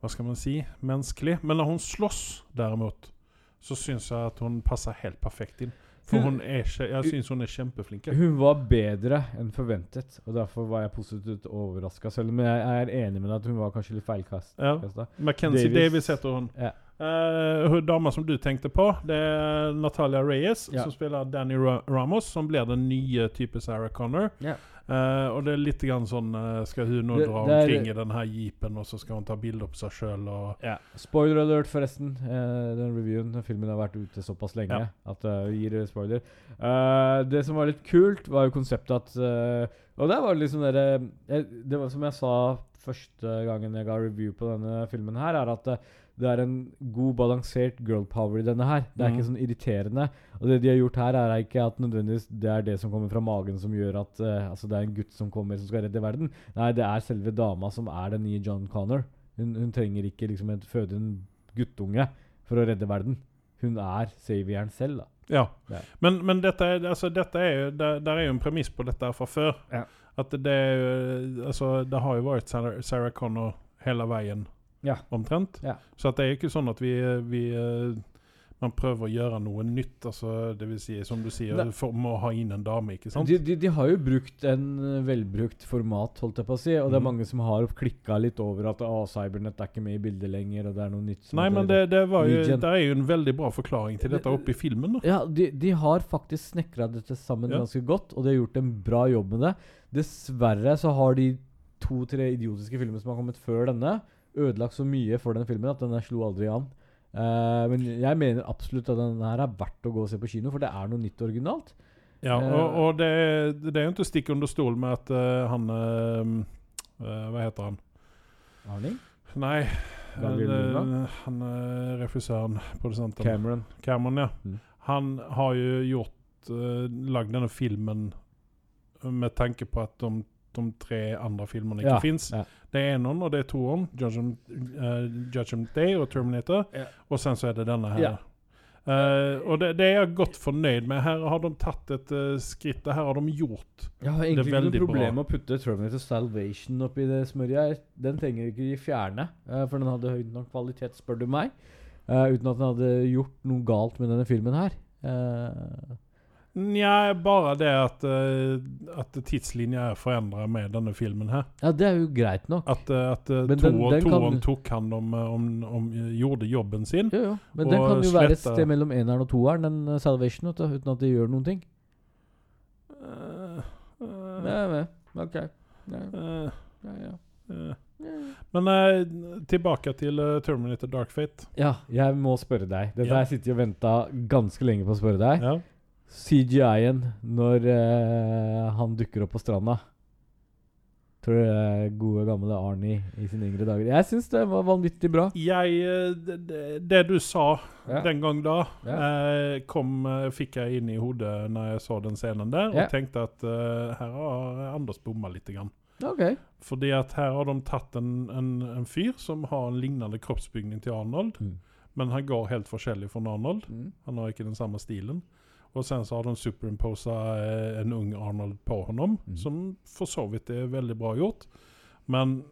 Hva skal man si menneskelig. Men når hun slåss, derimot, så syns jeg at hun passer helt perfekt inn. For Hun- er Jeg syns hun er kjempeflink. Hun var bedre enn forventet, og derfor var jeg positivt overraska. Selv om jeg er enig med deg at hun var kanskje litt feilkast. Ja. McKenzie Davis- Davis heter hun. Ja. Uh, dama som du tenkte på, det er Natalia Reyes, Ja. som spiller Danny Ra Ramos, som blir den nye type Sarah Connor. Ja. Uh, og det er litt grann sånn eh, Skal hun nå Det- dra det er- omkring i den her jeepen, og så skal hun ta bilde på seg sjøl og Spoiler alert, forresten. Uh, den reviewen, den filmen har vært ute såpass lenge Ja. at det gir spoiler. Det som var litt kult, var jo konseptet at Og det var liksom dere Det var som jeg sa første gangen jeg ga review på denne filmen her, er at det er en god, balansert girl power i denne her. Det er mm. ikke sånn irriterende. Og det de har gjort her, er ikke at nødvendigvis det er det som kommer fra magen som gjør at uh, Altså det er en gutt som kommer som skal redde verden. Nei, det er selve dama som er den nye John Connor. Hun, hun trenger ikke liksom et, føde en guttunge for å redde verden. Hun er savieren selv, da. Ja. Ja. Men, men dette, er, altså, dette er jo Der, der er jo en premiss på dette fra før. Ja. At det er jo Altså, det har jo vært Sarah, Sarah Connor hele veien, Ja. omtrent. Ja. Så det er ikke sånn at vi, vi eh, Man prøver å gjøre noe nytt. Altså, det vil si, som du sier, for, å ha inn en dame, ikke sant? De, de, de har jo brukt en eh, velbrukt format, holdt jeg på å si. Og det er Mhm. mange som har klikka litt over at å, Cybernet er ikke med i bildet lenger, og det er noe nytt. som Nei, men det, det, var jo, det er jo en veldig bra forklaring til dette oppe i filmen. da. Ja, de, de har faktisk snekra dette sammen Ja. ganske godt, og de har gjort en bra jobb med det. Dessverre så har de to-tre idiotiske filmer som har kommet før denne, ødelagt så mye for denne filmen at den slo aldri an. Uh, men jeg mener absolutt at denne her er verdt å gå og se på kino, for det er noe nytt og originalt. Ja, Eh. og, og det, det er jo ikke å stikke under stol med at uh, han eh, Hva heter han? Arning? Nei, Han, han regissøren, produsenten Cameron. Cameron, ja. Mm. Han har jo gjort uh, lagd denne filmen med tanke på at de, de tre andre filmene ikke Ja, fins. ja. Det er eneren, og det er toeren. Judgment, uh, Judgment Day og Terminator. Ja. Og sen så er det denne her. Ja. Eh, og det, det er jeg godt fornøyd med. Her har de tatt et uh, skritt. Det her har de gjort. Jeg har egentlig ikke noe problem med å putte Terminator Salvation oppi det smørjet. Den trenger ikke de fjerne, uh, for den hadde høy nok kvalitet, spør du meg. Eh, uten at den hadde gjort noe galt med denne filmen her. Eh, Nja, bare det at, uh, at tidslinja er forandra med denne filmen her. ja, det er jo greit nok. At, uh, at uh, to, toeren kan- tok han om, uh, om, om Gjorde jobben sin. Jo, jo. Men den kan jo være et sted mellom eneren og toeren, den eh, Salvation, uten at de gjør noen ting. Uh, uh, nei, ok. Nei. uh, ja, ja. uh. Men uh, tilbake til uh, Terminator Dark Fate. Ja, jeg må spørre deg. Dette Ja. har jeg sittet og venta ganske lenge på å spørre deg. Ja. CGI-en når eh, han dukker opp på stranda. Tror du det er gode, gamle Arnie i sine yngre dager? Jeg syns det var vanvittig bra. Jeg uh, det, det- du sa Ja. den gang da, Ja. eh, kom, uh, fikk jeg inn i hodet når jeg så den scenen der, Ja. og tenkte at uh, her har Anders bomma litt. Grann. Okay. Fordi at her har de tatt en, en, en fyr som har en lignende kroppsbygning til Arnold, Mm. men han går helt forskjellig fra Arnold. Han har ikke den samme stilen. Og sen så har de superimposa eh, en ung Arnold på honom, Mm. som for så vidt er veldig bra gjort. Men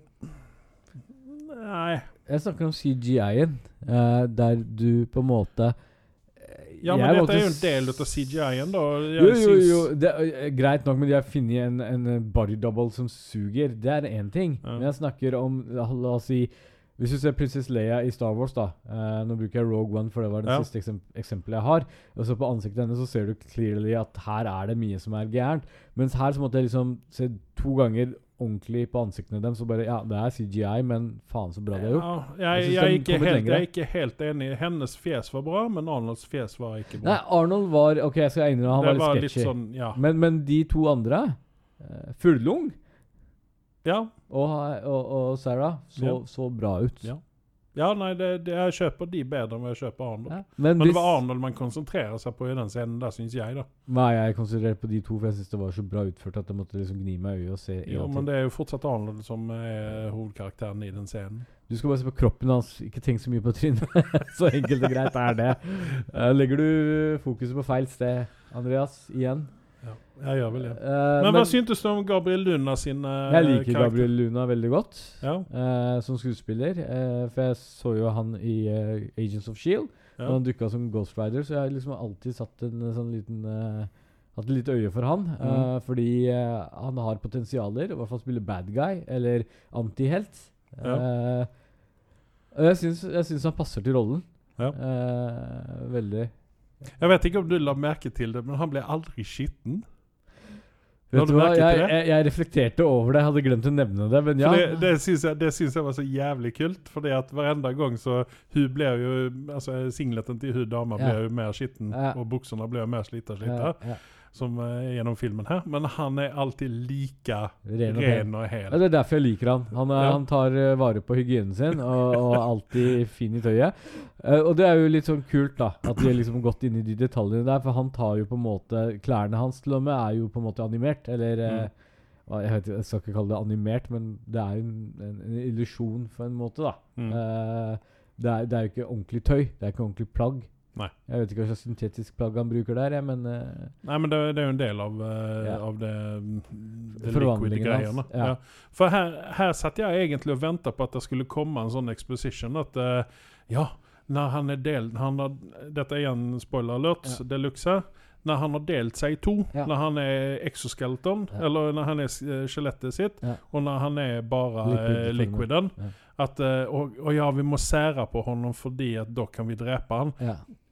Nei. Jeg snakker om CGI-en, Uh, der du på en måte eh, Ja, men dette er jo en del av CGI-en, da. Jeg Jo, jo, jo. Det er, eh, greit nok, men de har funnet en, en eh, body double som suger. Det er én ting. Ja. Men jeg snakker om la oss si Hvis du ser prinsesse Leia i Star Wars, da eh, Nå bruker jeg Rogue One, for det var det Ja. siste eksem eksempelet jeg har. Og så på ansiktet hennes så ser du clearly at her er det mye som er gærent. Mens her så måtte jeg liksom se to ganger ordentlig på ansiktene dem Så bare Ja, det er CGI, men faen så bra de har gjort. Ja, Jeg jeg, jeg, er ikke helt, jeg er ikke helt enig. Hennes fjes var bra, men Arnolds fjes var ikke bra. Nei, Arnold var Ok, jeg skal innrømme han det var var litt sketchy. sånn Ja. Men, men de to andre, uh, Furlung Ja, og, og, og Sarah, så, Ja. så bra ut. Ja. ja nei, det, det, jeg kjøper de bedre enn jeg kjøper Arnold. Men, Men det var Arnold man konsentrerer seg på i den scenen der, syns jeg, da. Nei, jeg konsentrerte på de to, for jeg syns det var så bra utført at jeg måtte liksom gni meg i øyet og se Jo, men det er jo fortsatt Arnold som er hovedkarakteren i den scenen. Du skal bare se på kroppen hans, ikke tenk så mye på trynet. [LAUGHS] så enkelt og greit er det. Eh, legger du fokuset på feil sted, Andreas, igjen? Ja, jeg gjør vel det. Eh, Men hva syntes du om Gabriel Luna sin uh, Jeg liker Gabriel Luna veldig godt Ja, uh, som skuespiller. Uh, for jeg så jo han i uh, Agents of Shield. ja. Og han dukka som Ghost Rider, så jeg har liksom alltid satt en eh, sånn liten eh, Hatt litt øye for han. Mm. eh, fordi eh, han har potensialer, i hvert fall spille bad guy, eller antihelt. Ja. Eh, og jeg syns, han passer til rollen. Ja. Eh, veldig. Jeg vet ikke om du la merke til det, men han ble aldri skitten. Vet du hva, jeg, jeg, jeg reflekterte over det, jeg hadde glemt å nevne det, men ja. For det, det, syns jeg, jeg var så jævlig kult. Fordi at eneste gang så Hun ble jo Altså singleten til hun dama ble Ja. jo mer skitten, Ja. og buksene ble jo mer slita slita. ja, ja. Som eh, gjennom filmen her. Men han er alltid like Ren og ren og Ja, hel. det er derfor jeg liker han. Han, er, Ja. han tar eh, vare på hygienen sin og, og alltid fin i tøyet. Uh, og det er jo litt sånn kult, da. At de har liksom gått inn i de detaljene der. For han tar jo på en måte Klærne hans til og med er jo på en måte animert. Eller eh, hva- jeg, vet, jeg skal ikke kalle det animert, men det er jo en, en, en illusjon på en måte, da. Mm. Uh, det, er, det er jo ikke ordentlig tøy. Det er ikke ordentlig plagg. Nei. Jeg vet ikke hva slags syntetisk plagg han bruker der, jeg, men uh, Nei, men det, det er jo en del av, uh, Ja. av det, det Forvandlingen liquid-greiene. hans, ja. Ja. For her, her satt jeg egentlig og venta på at det skulle komme en sånn exposition. At uh, ja, når han er delt han har, Dette er igjen spoiler alert Ja. deluxe luxe. Når han har delt seg i to, når han er exoskeleton, eller når han er skjelettet sitt, og når han er bare eh, liquiden Ja. At og, og ja, vi må sære på honom fordi at da kan vi drepe han.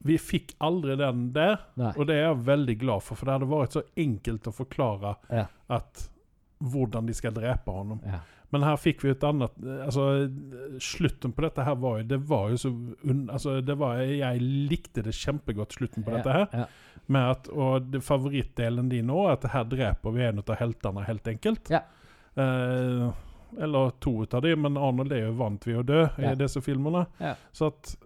Ja. Vi fikk aldri den der. Nei. Og det er jeg veldig glad for, for det hadde vært så enkelt å forklare Ja. at hvordan de skal drepe ham. ja. Men her fikk vi et annet Altså, slutten på dette her var jo Det var jo så Altså, det var Jeg likte det kjempegodt, slutten på dette her. Ja. Med at Og det favorittdelen din òg, at her dreper vi en av heltene, helt enkelt. Ja. Eh, eller to av dem, men Arnold er jo vant ved å dø Ja. i disse filmene. Ja. Så at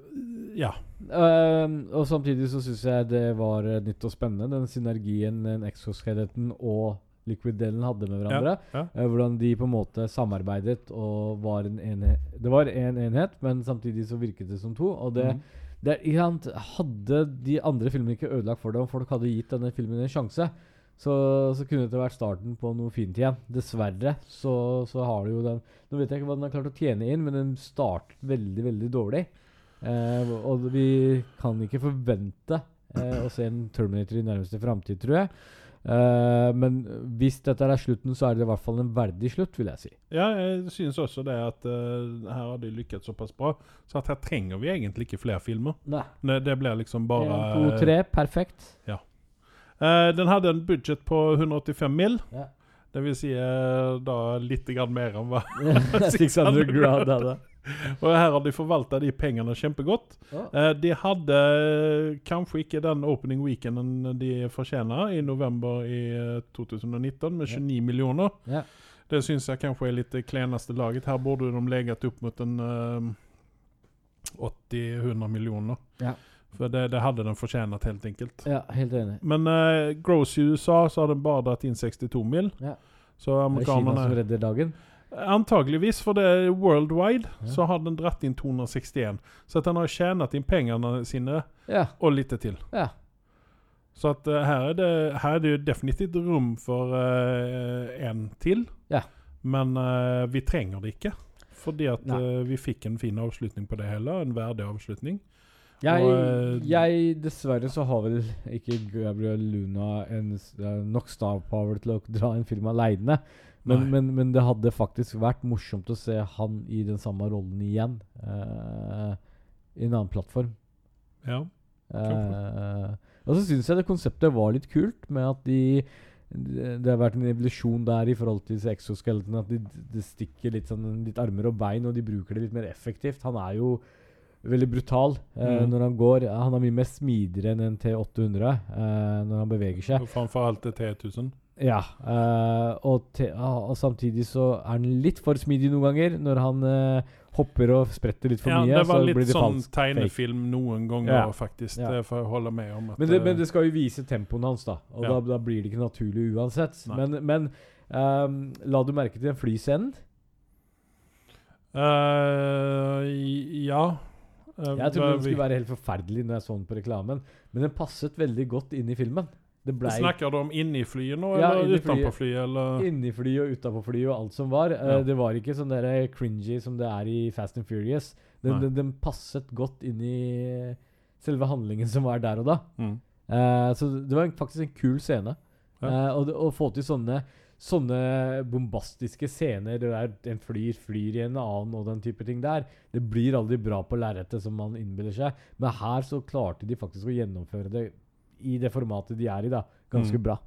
Ja. Uh, og samtidig så syns jeg det var nytt og spennende, den synergien den exoskeleten og liquid-delen hadde med hverandre. ja. Eh, hvordan de på en måte samarbeidet og var en enhet Det var én en enhet, men samtidig så virket det som to. Og det, mm. det Hadde de andre filmene ikke ødelagt for det, om folk hadde gitt denne filmen en sjanse, så, så kunne det vært starten på noe fint igjen. Dessverre så, så har det jo den Nå vet jeg ikke hva den har klart å tjene inn, men den startet veldig, veldig dårlig. Eh, og vi kan ikke forvente eh, å se en Terminator i nærmeste framtid, tror jeg. Eh, men hvis dette er slutten, så er det i hvert fall en verdig slutt, vil jeg si. Ja, jeg synes også det at uh, her har de lykkes såpass bra. Så at her trenger vi egentlig ikke flere filmer. Nei. Det, det blir liksom bare En, to, tre, perfekt. Eh, den hadde en budget på 185 mill. Ja. Det vil si eh, da litt mer enn hva [LAUGHS] 600 [LAUGHS] grad hadde. [LAUGHS] Og her har de forvalta de pengene kjempegodt. Ja. Eh, de hadde eh, kanskje ikke den opening weekenden de fortjener, i november i eh, 2019, med Ja. 29 millioner. Ja. Det syns jeg kanskje er litt det kleneste laget. Her burde de leget opp mot en eh, 80-100 millioner. Ja. For det, det hadde den fortjent, helt enkelt. ja, helt enig. Men eh, Gross i USA så har den bare dratt inn 62 mil. Ja. Så Det er Kina som amerikanerne redder dagen. Antageligvis, for det er worldwide, Ja. så har den dratt inn 261. Så at den har tjent inn pengene sine, Ja. og litt til. ja. Så at uh, her, er det, her er det jo definitivt rom for uh, en til. Ja. Men uh, vi trenger det ikke. Fordi at vi fikk en fin avslutning på det hele. En verdig avslutning. Jeg, jeg Dessverre så har vel ikke Gabriel Luna en, nok star power til å dra en film aleine. Men, men, men det hadde faktisk vært morsomt å se han i den samme rollen igjen. Uh, I en annen plattform. Ja. Uh, og så syns jeg det konseptet var litt kult, med at de det det har vært en evolusjon der i forhold til exoskeletene. At de, de stikker litt, sånn, litt armer og bein, og de bruker det litt mer effektivt. Han er jo veldig brutal eh, mm. når han går. Han er mye mer smidigere enn en T800 eh, når han beveger seg. Framfor alt det T1000. Ja, eh, og, te, ah, og samtidig så er han litt for smidig noen ganger. Når han eh, hopper og spretter litt for Ja, mye, det var litt sånn tegnefilm fake. noen ganger, Ja. faktisk. Ja. Det får jeg holde med om. Men det, eh, men det skal jo vise tempoen hans, da. Og Ja. da, da blir det ikke naturlig uansett. Nei. Men, men ehm, la du merke til den flyscenen? Uh, ja. Uh, Jeg trodde den skulle være helt forferdelig når jeg så den på reklamen, men den passet veldig godt inn i filmen. Blei Snakker du om inni flyet nå, Ja, eller utenpå flyet. Eller? inni flyet og utenpå flyet og alt som var. Ja. Uh, det var ikke sånn der cringy som det er i Fast and Furious. Den, den, den passet godt inn i selve handlingen som var der og da. Mm. Uh, så det var en- faktisk en kul scene. Ja. Uh, å få til sånne sånne bombastiske scener der en flyr flyr i en annen og den type ting der, det blir aldri bra på lerretet som man innbiller seg. Men her så klarte de faktisk å gjennomføre det i det formatet de er i, da. Ganske Mm. bra.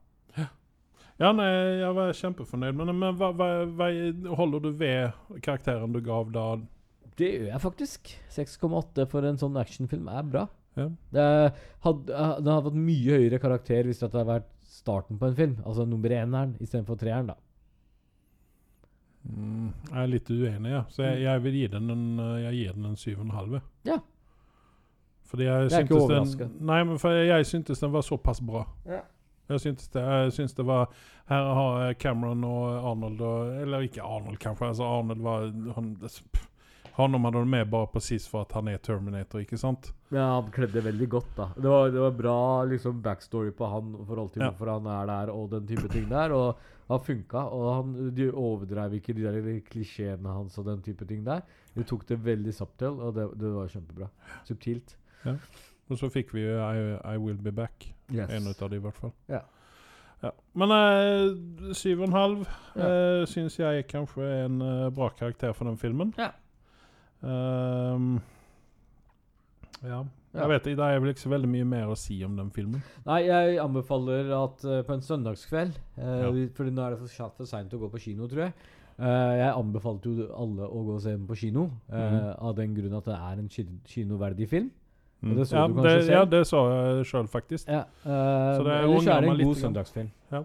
Ja, nei, jeg var kjempefornøyd. Men, men hva, hva, hva holder du ved karakteren du gav da? Det gjør jeg faktisk. 6,8 for en sånn actionfilm er bra. Ja. Det eh, den hadde hatt mye høyere karakter hvis det hadde vært starten på en film. Altså nummer eneren istedenfor treeren, da. Mm, jeg er litt uenig, ja. Så jeg, jeg vil gi den en, eh, jeg gir den en syv og en halv. Ja. Fordi jeg det er ikke den Nei, men for jeg syntes den var såpass bra. Ja. Jeg syntes det, jeg syns det var Her har Cameron og Arnold og, Eller ikke Arnold, kanskje. Altså Arnold var han, han hadde de med bare presis for at han er Terminator, ikke sant? Ja, han kledde veldig godt, da. Det var, det var bra liksom backstory på han i forhold til Ja. hvorfor han er der, og den type ting der. Og han funka. Og han, de overdrev ikke de der klisjeene hans og den type ting der. De tok det veldig subtil, og det, det var kjempebra. Subtilt. Og så fikk vi jo I, I Will Be Back. Yes. En ut av de, i hvert fall. Ja. Ja. Men eh, syv og en halv Ja. uh, syns jeg kanskje er en eh, bra karakter for den filmen. Ja. Um, ja. Ja. Jeg vet ikke, Det er vel ikke så veldig mye mer å si om den filmen. Nei, jeg anbefaler at uh, på en søndagskveld uh, Ja. Fordi nå er det for, for seint å gå på kino, tror jeg. Jeg anbefalte jo alle å gå og se den på kino, Mhm. av den grunn at det er en kinoverdig film. Mm. det så ja, du kanskje det, selv? Ja, det så jeg sjøl, faktisk. Ja, uh, Så det ellers er det en god søndagsfilm. Ja.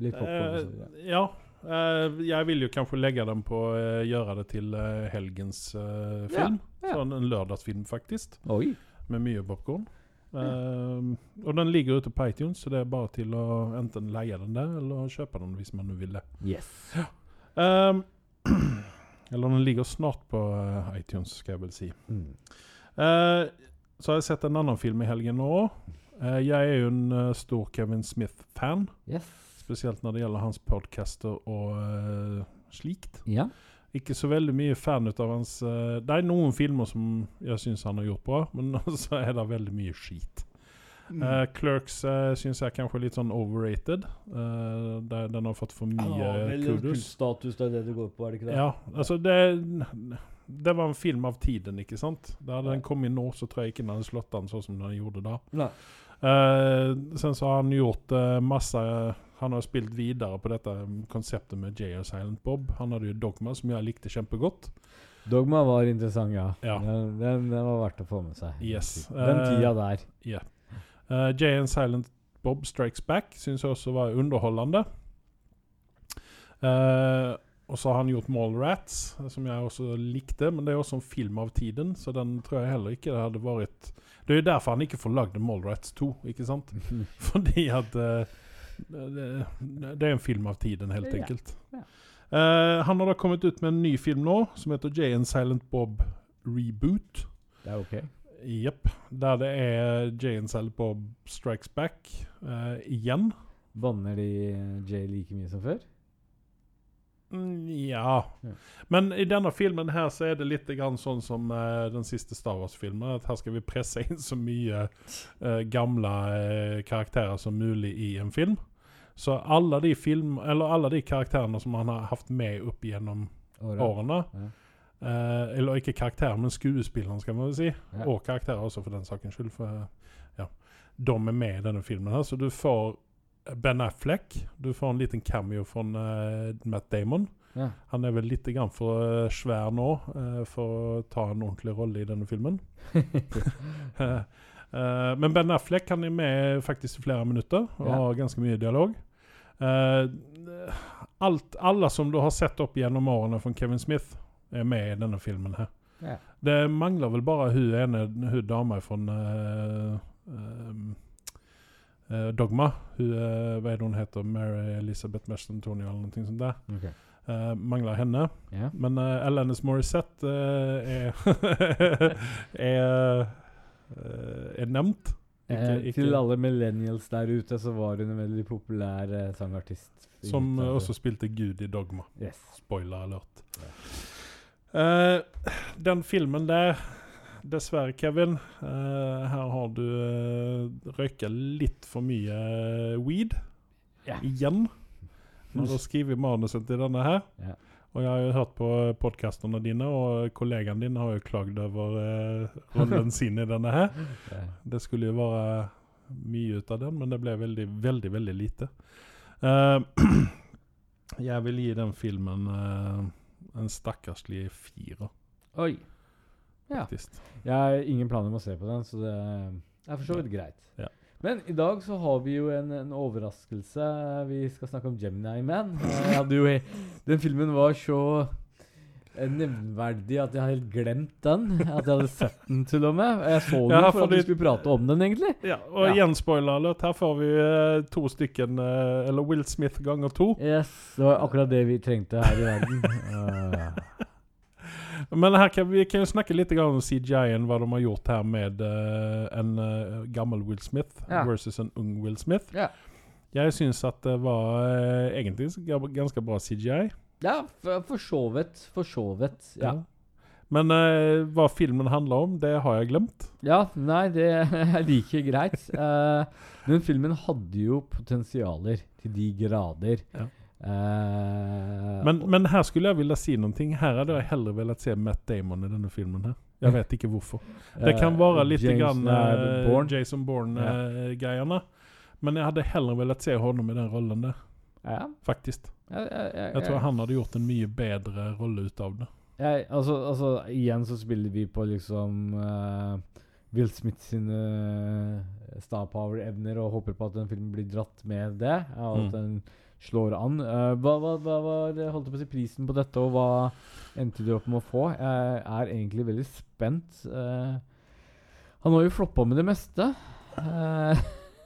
Litt popcorn. Eh, ja. Uh, jeg vil jo kanskje legge den på uh, Gjøre det til uh, helgens film. ja. Sånn en lørdagsfilm, faktisk. Oi. Med mye popkorn. og den ligger ute på iTunes, så det er bare til å enten leie den der, eller kjøpe den hvis man vil det. Yes. Ehm, [CLEARS THROAT] eller den ligger snart på iTunes, skal jeg vel si. Mm. Så har jeg sett en annen film i helgen nå. Eh, jeg er jo en eh, stor Kevin Smith-fan. Yes. Spesielt når det gjelder hans podcaster og uh, slikt. Ja. Ikke så veldig mye fan ut av hans uh, Det er noen filmer som jeg syns han har gjort bra, men [LAUGHS] så er det veldig mye skit. Mm. Uh, Clerks uh, syns jeg kanskje er litt sånn overrated. Uh, der den har fått for mye kudos. status, det er det det går på, er det ikke det? Ja, altså det Det var en film av tiden, ikke sant? Da hadde den kommet nå, så tror jeg ikke den hadde slått an sånn som den gjorde da. Eh, sen så har han gjort uh, masse Han har spilt videre på dette konseptet med Jay og Silent Bob. Han hadde jo Dogma, som jeg likte kjempegodt. Dogma var interessant, ja. Ja. Den, den, den var verdt å få med seg. Yes. Den Eh, tida der. Eh, Jay and Silent Bob Strikes Back syns jeg også var underholdende. Eh, og så har han gjort Mallrats, som jeg også likte. Men det er også en film av tiden, så den tror jeg heller ikke det hadde vært Det er jo derfor han ikke får lagd Mallrats 2, ikke sant? [LAUGHS] Fordi at uh, det, det er en film av tiden, helt enkelt. Ja. Eh, han har da kommet ut med en ny film nå, som heter Jay and Silent Bob Reboot. Det er ok. Jepp. Der det er Jay and Silent Bob Strikes Back uh, igjen. Banner de Jay like mye som før? Mm, ja. Men i denne filmen her så er det litt grann sånn som uh, den siste Star Wars-filmen. At her skal vi presse inn så mye uh, gamle uh, karakterer som mulig i en film. Så alle de film, eller alle de karakterene som han har hatt med opp gjennom Åra. årene Ja. Eller ikke karakterer, men skuespillerne, skal man vel si. Ja. Og karakterer også, for den sakens skyld. For, ja, de er med i denne filmen. her Så du får Ben Affleck. Du får en liten cameo fra uh, Matt Damon. Ja. Han er vel litt for eh, svær nå uh, for å ta en ordentlig rolle i denne filmen. [LAUGHS] Men Ben Affleck han er med faktisk i flere minutter og Ja. har ganske mye dialog. Alt, alle som du har sett opp gjennom årene fra Kevin Smith, er med i denne filmen. her. ja. Det mangler vel bare hun ene hun dama fra uh, ehm, eh, Dogma. Hun, eh, hva er det hun heter? Mary Elizabeth Merson Antonio eller noe sånt der. Okay. Uh, mangler henne. Yeah. Men uh, Alanis Morissette uh, er, [LAUGHS] er, uh, er nevnt. Ikke- ikke- Til alle millennials der ute, så var hun en veldig populær sangartist. Som også spilte Gud i Dogma. Yes. Spoiler alert. Eh, den filmen der Dessverre, Kevin. Uh, her har du uh, røyka litt for mye weed. Ja. Igjen. når du har skrevet manuset til denne her. Ja. Og jeg har jo hørt på podkastene dine, og kollegaen din har jo klagd over uh, rollen [LAUGHS] sin i denne her. Ja. Det skulle jo være mye ut av den, men det ble veldig, veldig, veldig lite. Uh, [CLEARS THROAT] jeg vil gi den filmen eh, en stakkarslig firer, Oi. Ja. Jeg har ingen planer om å se på den, så det er for så vidt greit. Ja. Men i dag så har vi jo en, en overraskelse. Vi skal snakke om Gemini Man. [LAUGHS] Jo, den filmen var så nevnverdig at jeg har helt glemt den. At jeg hadde sett den til og med. Jeg så den Ja, for at vi skulle prate om den, egentlig. Ja, og Ja. igjen spoiler alert, her får vi eh, to stykken, eh, eller Will Smith ganger to. Yes, Det var akkurat det vi trengte her i verden. Uh, [LAUGHS] Men her kan vi kan jo snakke litt om CGI-en, hva de har gjort her med uh, en uh, gammel Will Smith Ja. versus en ung Will Smith. Ja. Jeg syns at det var uh, egentlig ganske bra CGI. ja, for, så vidt. For så vidt. Ja. Men eh, hva filmen handler om, det har jeg glemt. Ja, nei, det [LAUGHS] er like greit. Den filmen hadde jo potensialer til de grader. Ja. Eh, Men, men her skulle jeg ville si noe. Her hadde jeg heller villet se Matt Damon i denne filmen. her Jeg vet ikke hvorfor. Det kan eh, være litt uh, grann eh, eh, Bourne. Jason Bourne-greiene. Men jeg hadde heller villet se honom i den rollen der, Ja, faktisk. jeg, ja, jeg, tror han hadde gjort en mye bedre rolle ut av det. altså, altså, igjen så spiller vi på liksom eh, Will Smith sine star power-evner og håper på at den filmen blir dratt med det. Og at Mm. den slår an. Uh, hva, hva, hva var holdt jeg på å si, prisen på dette, og hva endte du opp med å få? Jeg er egentlig veldig spent. Uh, han har jo floppa med det meste. Uh,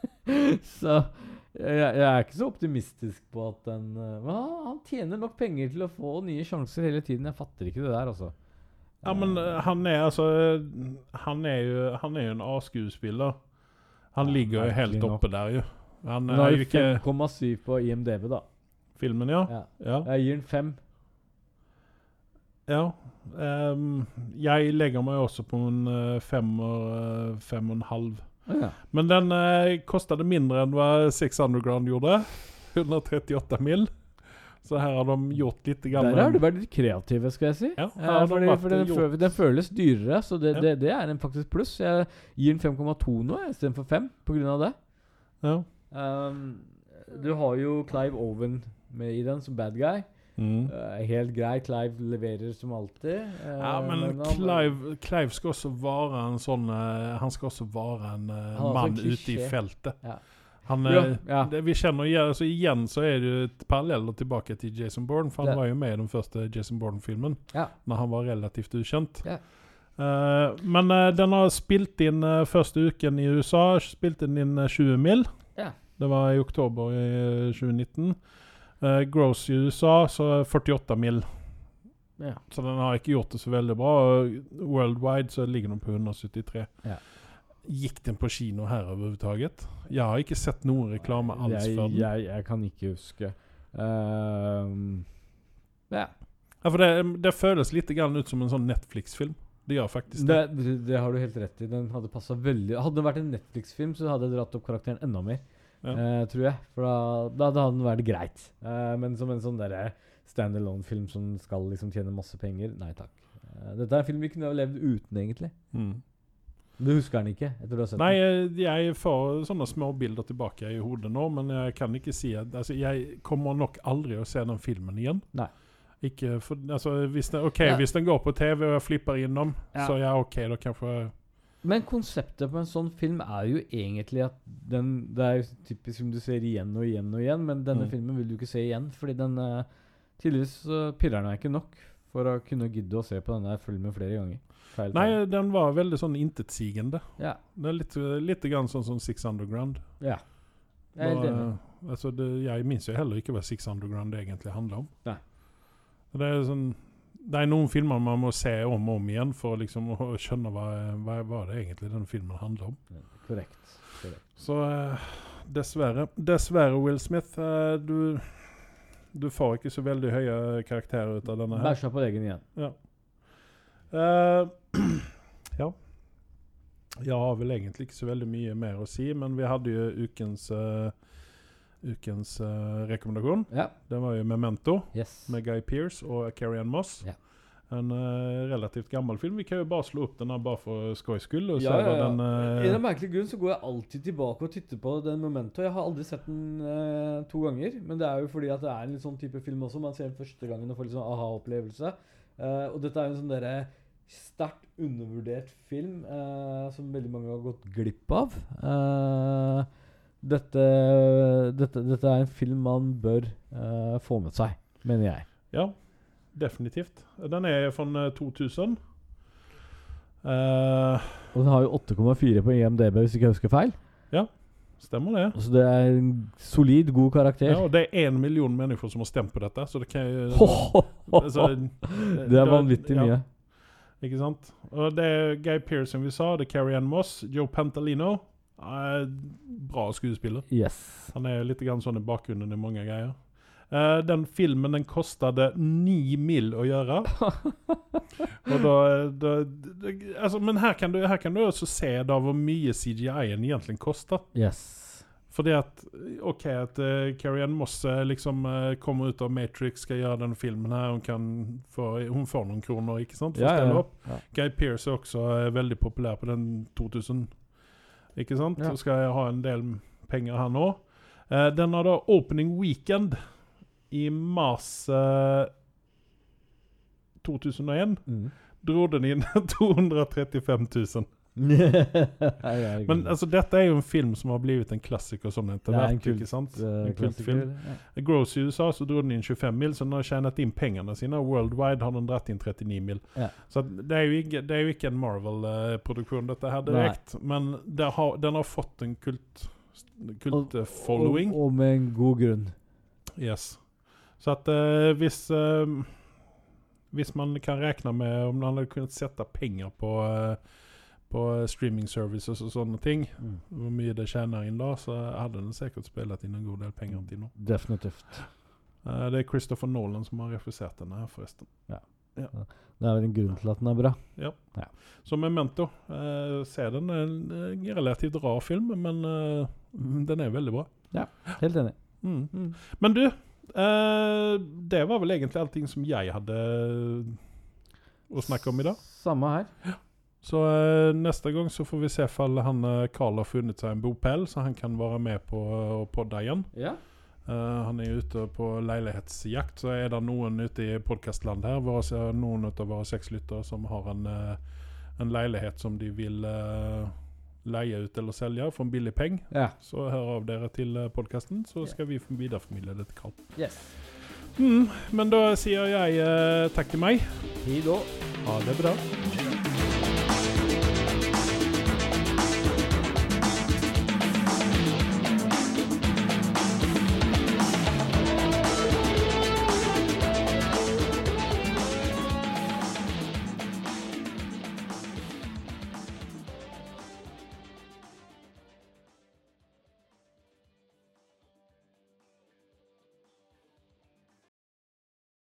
[LAUGHS] så jeg, jeg er ikke så optimistisk på at den eh, Men han, han tjener nok penger til å få nye sjanser hele tiden. Jeg fatter ikke det der, altså. Ja, men eh, han er altså Han er jo, han er jo en A-skuespiller. Han ligger jo helt oppe der, jo. Han Den er har jo ikke 5,7 på IMDv, da. Filmen, ja. Ja. Ja. Jeg gir den fem. ja. Um, jeg legger meg også på en eh, femmer, eh, fem og en halv. Ja. Men den uh, kostet mindre enn hva Six Underground gjorde. [LAUGHS] 138 mill. Så her har de gjort litt grann Der har du vært litt kreative, skal jeg si. Ja, Eh, har de fordi, den, gjort- den føles dyrere, så det, Ja. det, det er en faktisk pluss. Jeg gir den 5,2 nå istedenfor 5 pga. det. Ja. Um, du har jo Clive Owen med i den som bad guy. Mm. Uh, helt grei. Clive leverer som alltid. Uh, Ja, men han- Clive, Clive skal også være en sånn uh, Han skal også være en også mann en ute i feltet. Ja. Han, Ja, eh, ja. Det, vi kjenner altså igjen så er det jo et paralleller tilbake til Jason Bourne, for han Det- var jo med i den første Jason Bourne-filmen Ja. når han var relativt ukjent. Ja. Eh, men den har spilt inn første uken i USA, spilt inn inn eh, 20 mil. Det var i oktober i eh, 2019. Uh, gross i USA så 48 mil. Ja. Så den har ikke gjort det så veldig bra. og Worldwide så ligger den på 173. Ja. Gikk den på kino her overhodet? Jeg har ikke sett noen reklame alls jeg, for den. jeg, jeg kan ikke huske. Um, ja. Ja, for det, det føles litt ut som en sånn Netflix-film. Det gjør faktisk det. Det, det, det har du helt rett i. Den hadde passa veldig Hadde det vært en Netflix-film, så hadde jeg dratt opp karakteren enda mer. Ja. eh, tror jeg. For da, da, da hadde den vært greit. Eh, men som en sånn derre standalone-film som skal liksom tjene masse penger, nei takk. Eh, dette er en film vi kunne ha levd uten, egentlig. Mm. Du husker den ikke? etter du har sett Nei, den? jeg, jeg får sånne små bilder tilbake i hodet nå, men jeg kan ikke si at altså, Jeg kommer nok aldri å se den filmen igjen. Nei. Ikke for, altså, hvis den, OK, Ja. hvis den går på TV og jeg flipper innom, Ja. så ja, OK, da kanskje Men konseptet på en sånn film er jo egentlig at den Det er jo typisk som du ser igjen og igjen og igjen, men denne Mm. filmen vil du ikke se igjen, fordi den uh, Tydeligvis så pirrer den deg ikke nok for å kunne gidde å se på denne filmen flere ganger. Feil, Nei, feil. den var veldig sånn intetsigende. Ja. Det er litt, litt grann sånn som Six Underground. ja. Jeg er Bare- altså det, jeg minnes jo heller ikke hva Six Underground egentlig handler om. Nei. Det er, sånn, det er noen filmer man må se om og om igjen for liksom å [LAUGHS] skjønne hva, hva, hva det egentlig den filmen handler om. Korrekt. korrekt. Så uh, dessverre. Dessverre, Will Smith. Uh, du, du får ikke så veldig høye karakterer ut av denne her. Bæsja på egen igjen. Ja. Uh, [CLEARS THROAT] ja. Jeg har vel egentlig ikke så veldig mye mer å si, men vi hadde jo ukens uh, ukens uh, rekommendasjon. Ja. Den var jo 'Memento' Yes. med Guy Pearce og Carrie Ann Moss. Ja. En uh, relativt gammel film. Vi kan jo bare slå opp den her bare for skojs skyld. Ja, ja, ja. den I eh, en merkelig grunn så går jeg alltid tilbake og titter på den Memento. Jeg har aldri sett den uh, to ganger, men det er jo fordi at det er en litt sånn type film også. Man ser den første gangen og får litt sånn aha-opplevelse. Og dette er jo en sånn derre sterkt undervurdert film som veldig mange har gått glipp av. Eh, dette, dette, dette er en film man bør uh, få med seg, mener jeg. Ja, definitivt. Den er fra eh, 2000. Uh, Og den har jo 8,4 på IMDb, hvis ikke jeg husker feil. Ja, stemmer det. Så det er en solid, god karakter. Ja, og det er én million mennesker som har stemt på dette, så det kan jo altså. Det er vanvittig ja, mye. Ikke sant? Og det er Guy Pearson vi sa. Det er Carrie Ann Moss. Joe Pantalino. Bra skuespiller. Yes. Han er litt grann sånn i bakgrunnen i mange greier. Uh, den filmen den kostet ni mil å gjøre. [LAUGHS] Da, da, da altså, Men her kan, du, her kan du også se da hvor mye CGI-en egentlig koster. Yes. Fordi at OK, at uh, Carrie Ann Moss eh, liksom uh, kommer ut av Matrix, skal gjøre den filmen her. Hun, kan få, hun får noen kroner, ikke sant? For Ja, ja, ja. Guy Pearce er også uh, veldig populær på den 2000. Ikke sant? Ja. Så skal jeg ha en del penger her nå. Eh, den har da opening weekend i mars eh, 2001. Mm. Dro den inn [LAUGHS] 235 000. [LAUGHS] Men altså, dette er jo en film som har blitt en klassiker sånn etter er hvert. ikke sant? eh, En kultfilm. Ja. Gross i USA så dro den inn 25 mil, så den har tjent inn pengene sine. Worldwide har den dratt inn 39 mil. Ja. Så det er ikke, det er jo ikke en Marvel-produksjon, dette her direkte. Men har, den har fått en kult Kult og, Og, og med en god grunn. Yes. Så at uh, hvis uh, Hvis man kan regne med om man hadde kunnet sette penger på uh, på streaming services og sånne ting, hvor mye det tjener inn da, så hadde den sikkert spilt inn en god del penger til nå. Definitivt. Uh, det er Christopher Nolan som har refusert denne her, forresten. Det er vel en grunn til at den er bra. Så Memento. Uh, se den. Det er En relativt rar film, men uh, den er veldig bra. Ja, Helt enig. Mm. Men du, det var vel egentlig allting som jeg hadde å snakke om i dag. Samme her. Så eh, neste gang så får vi se om han eh, Carl har funnet seg en bopel, så han kan være med på å podde igjen. Ja. Eh, han er ute på leilighetsjakt, så er det noen ute i podkastland her, våre, er noen av våre seks lyttere, som har en, eh, en leilighet som de vil eh, leie ut eller selge for en billig peng. ja. Så hør av dere til podkasten, så skal vi videreformidle det til Carl. Yes. Mm, men da sier jeg eh, takk til meg. Hei da. Ha det bra.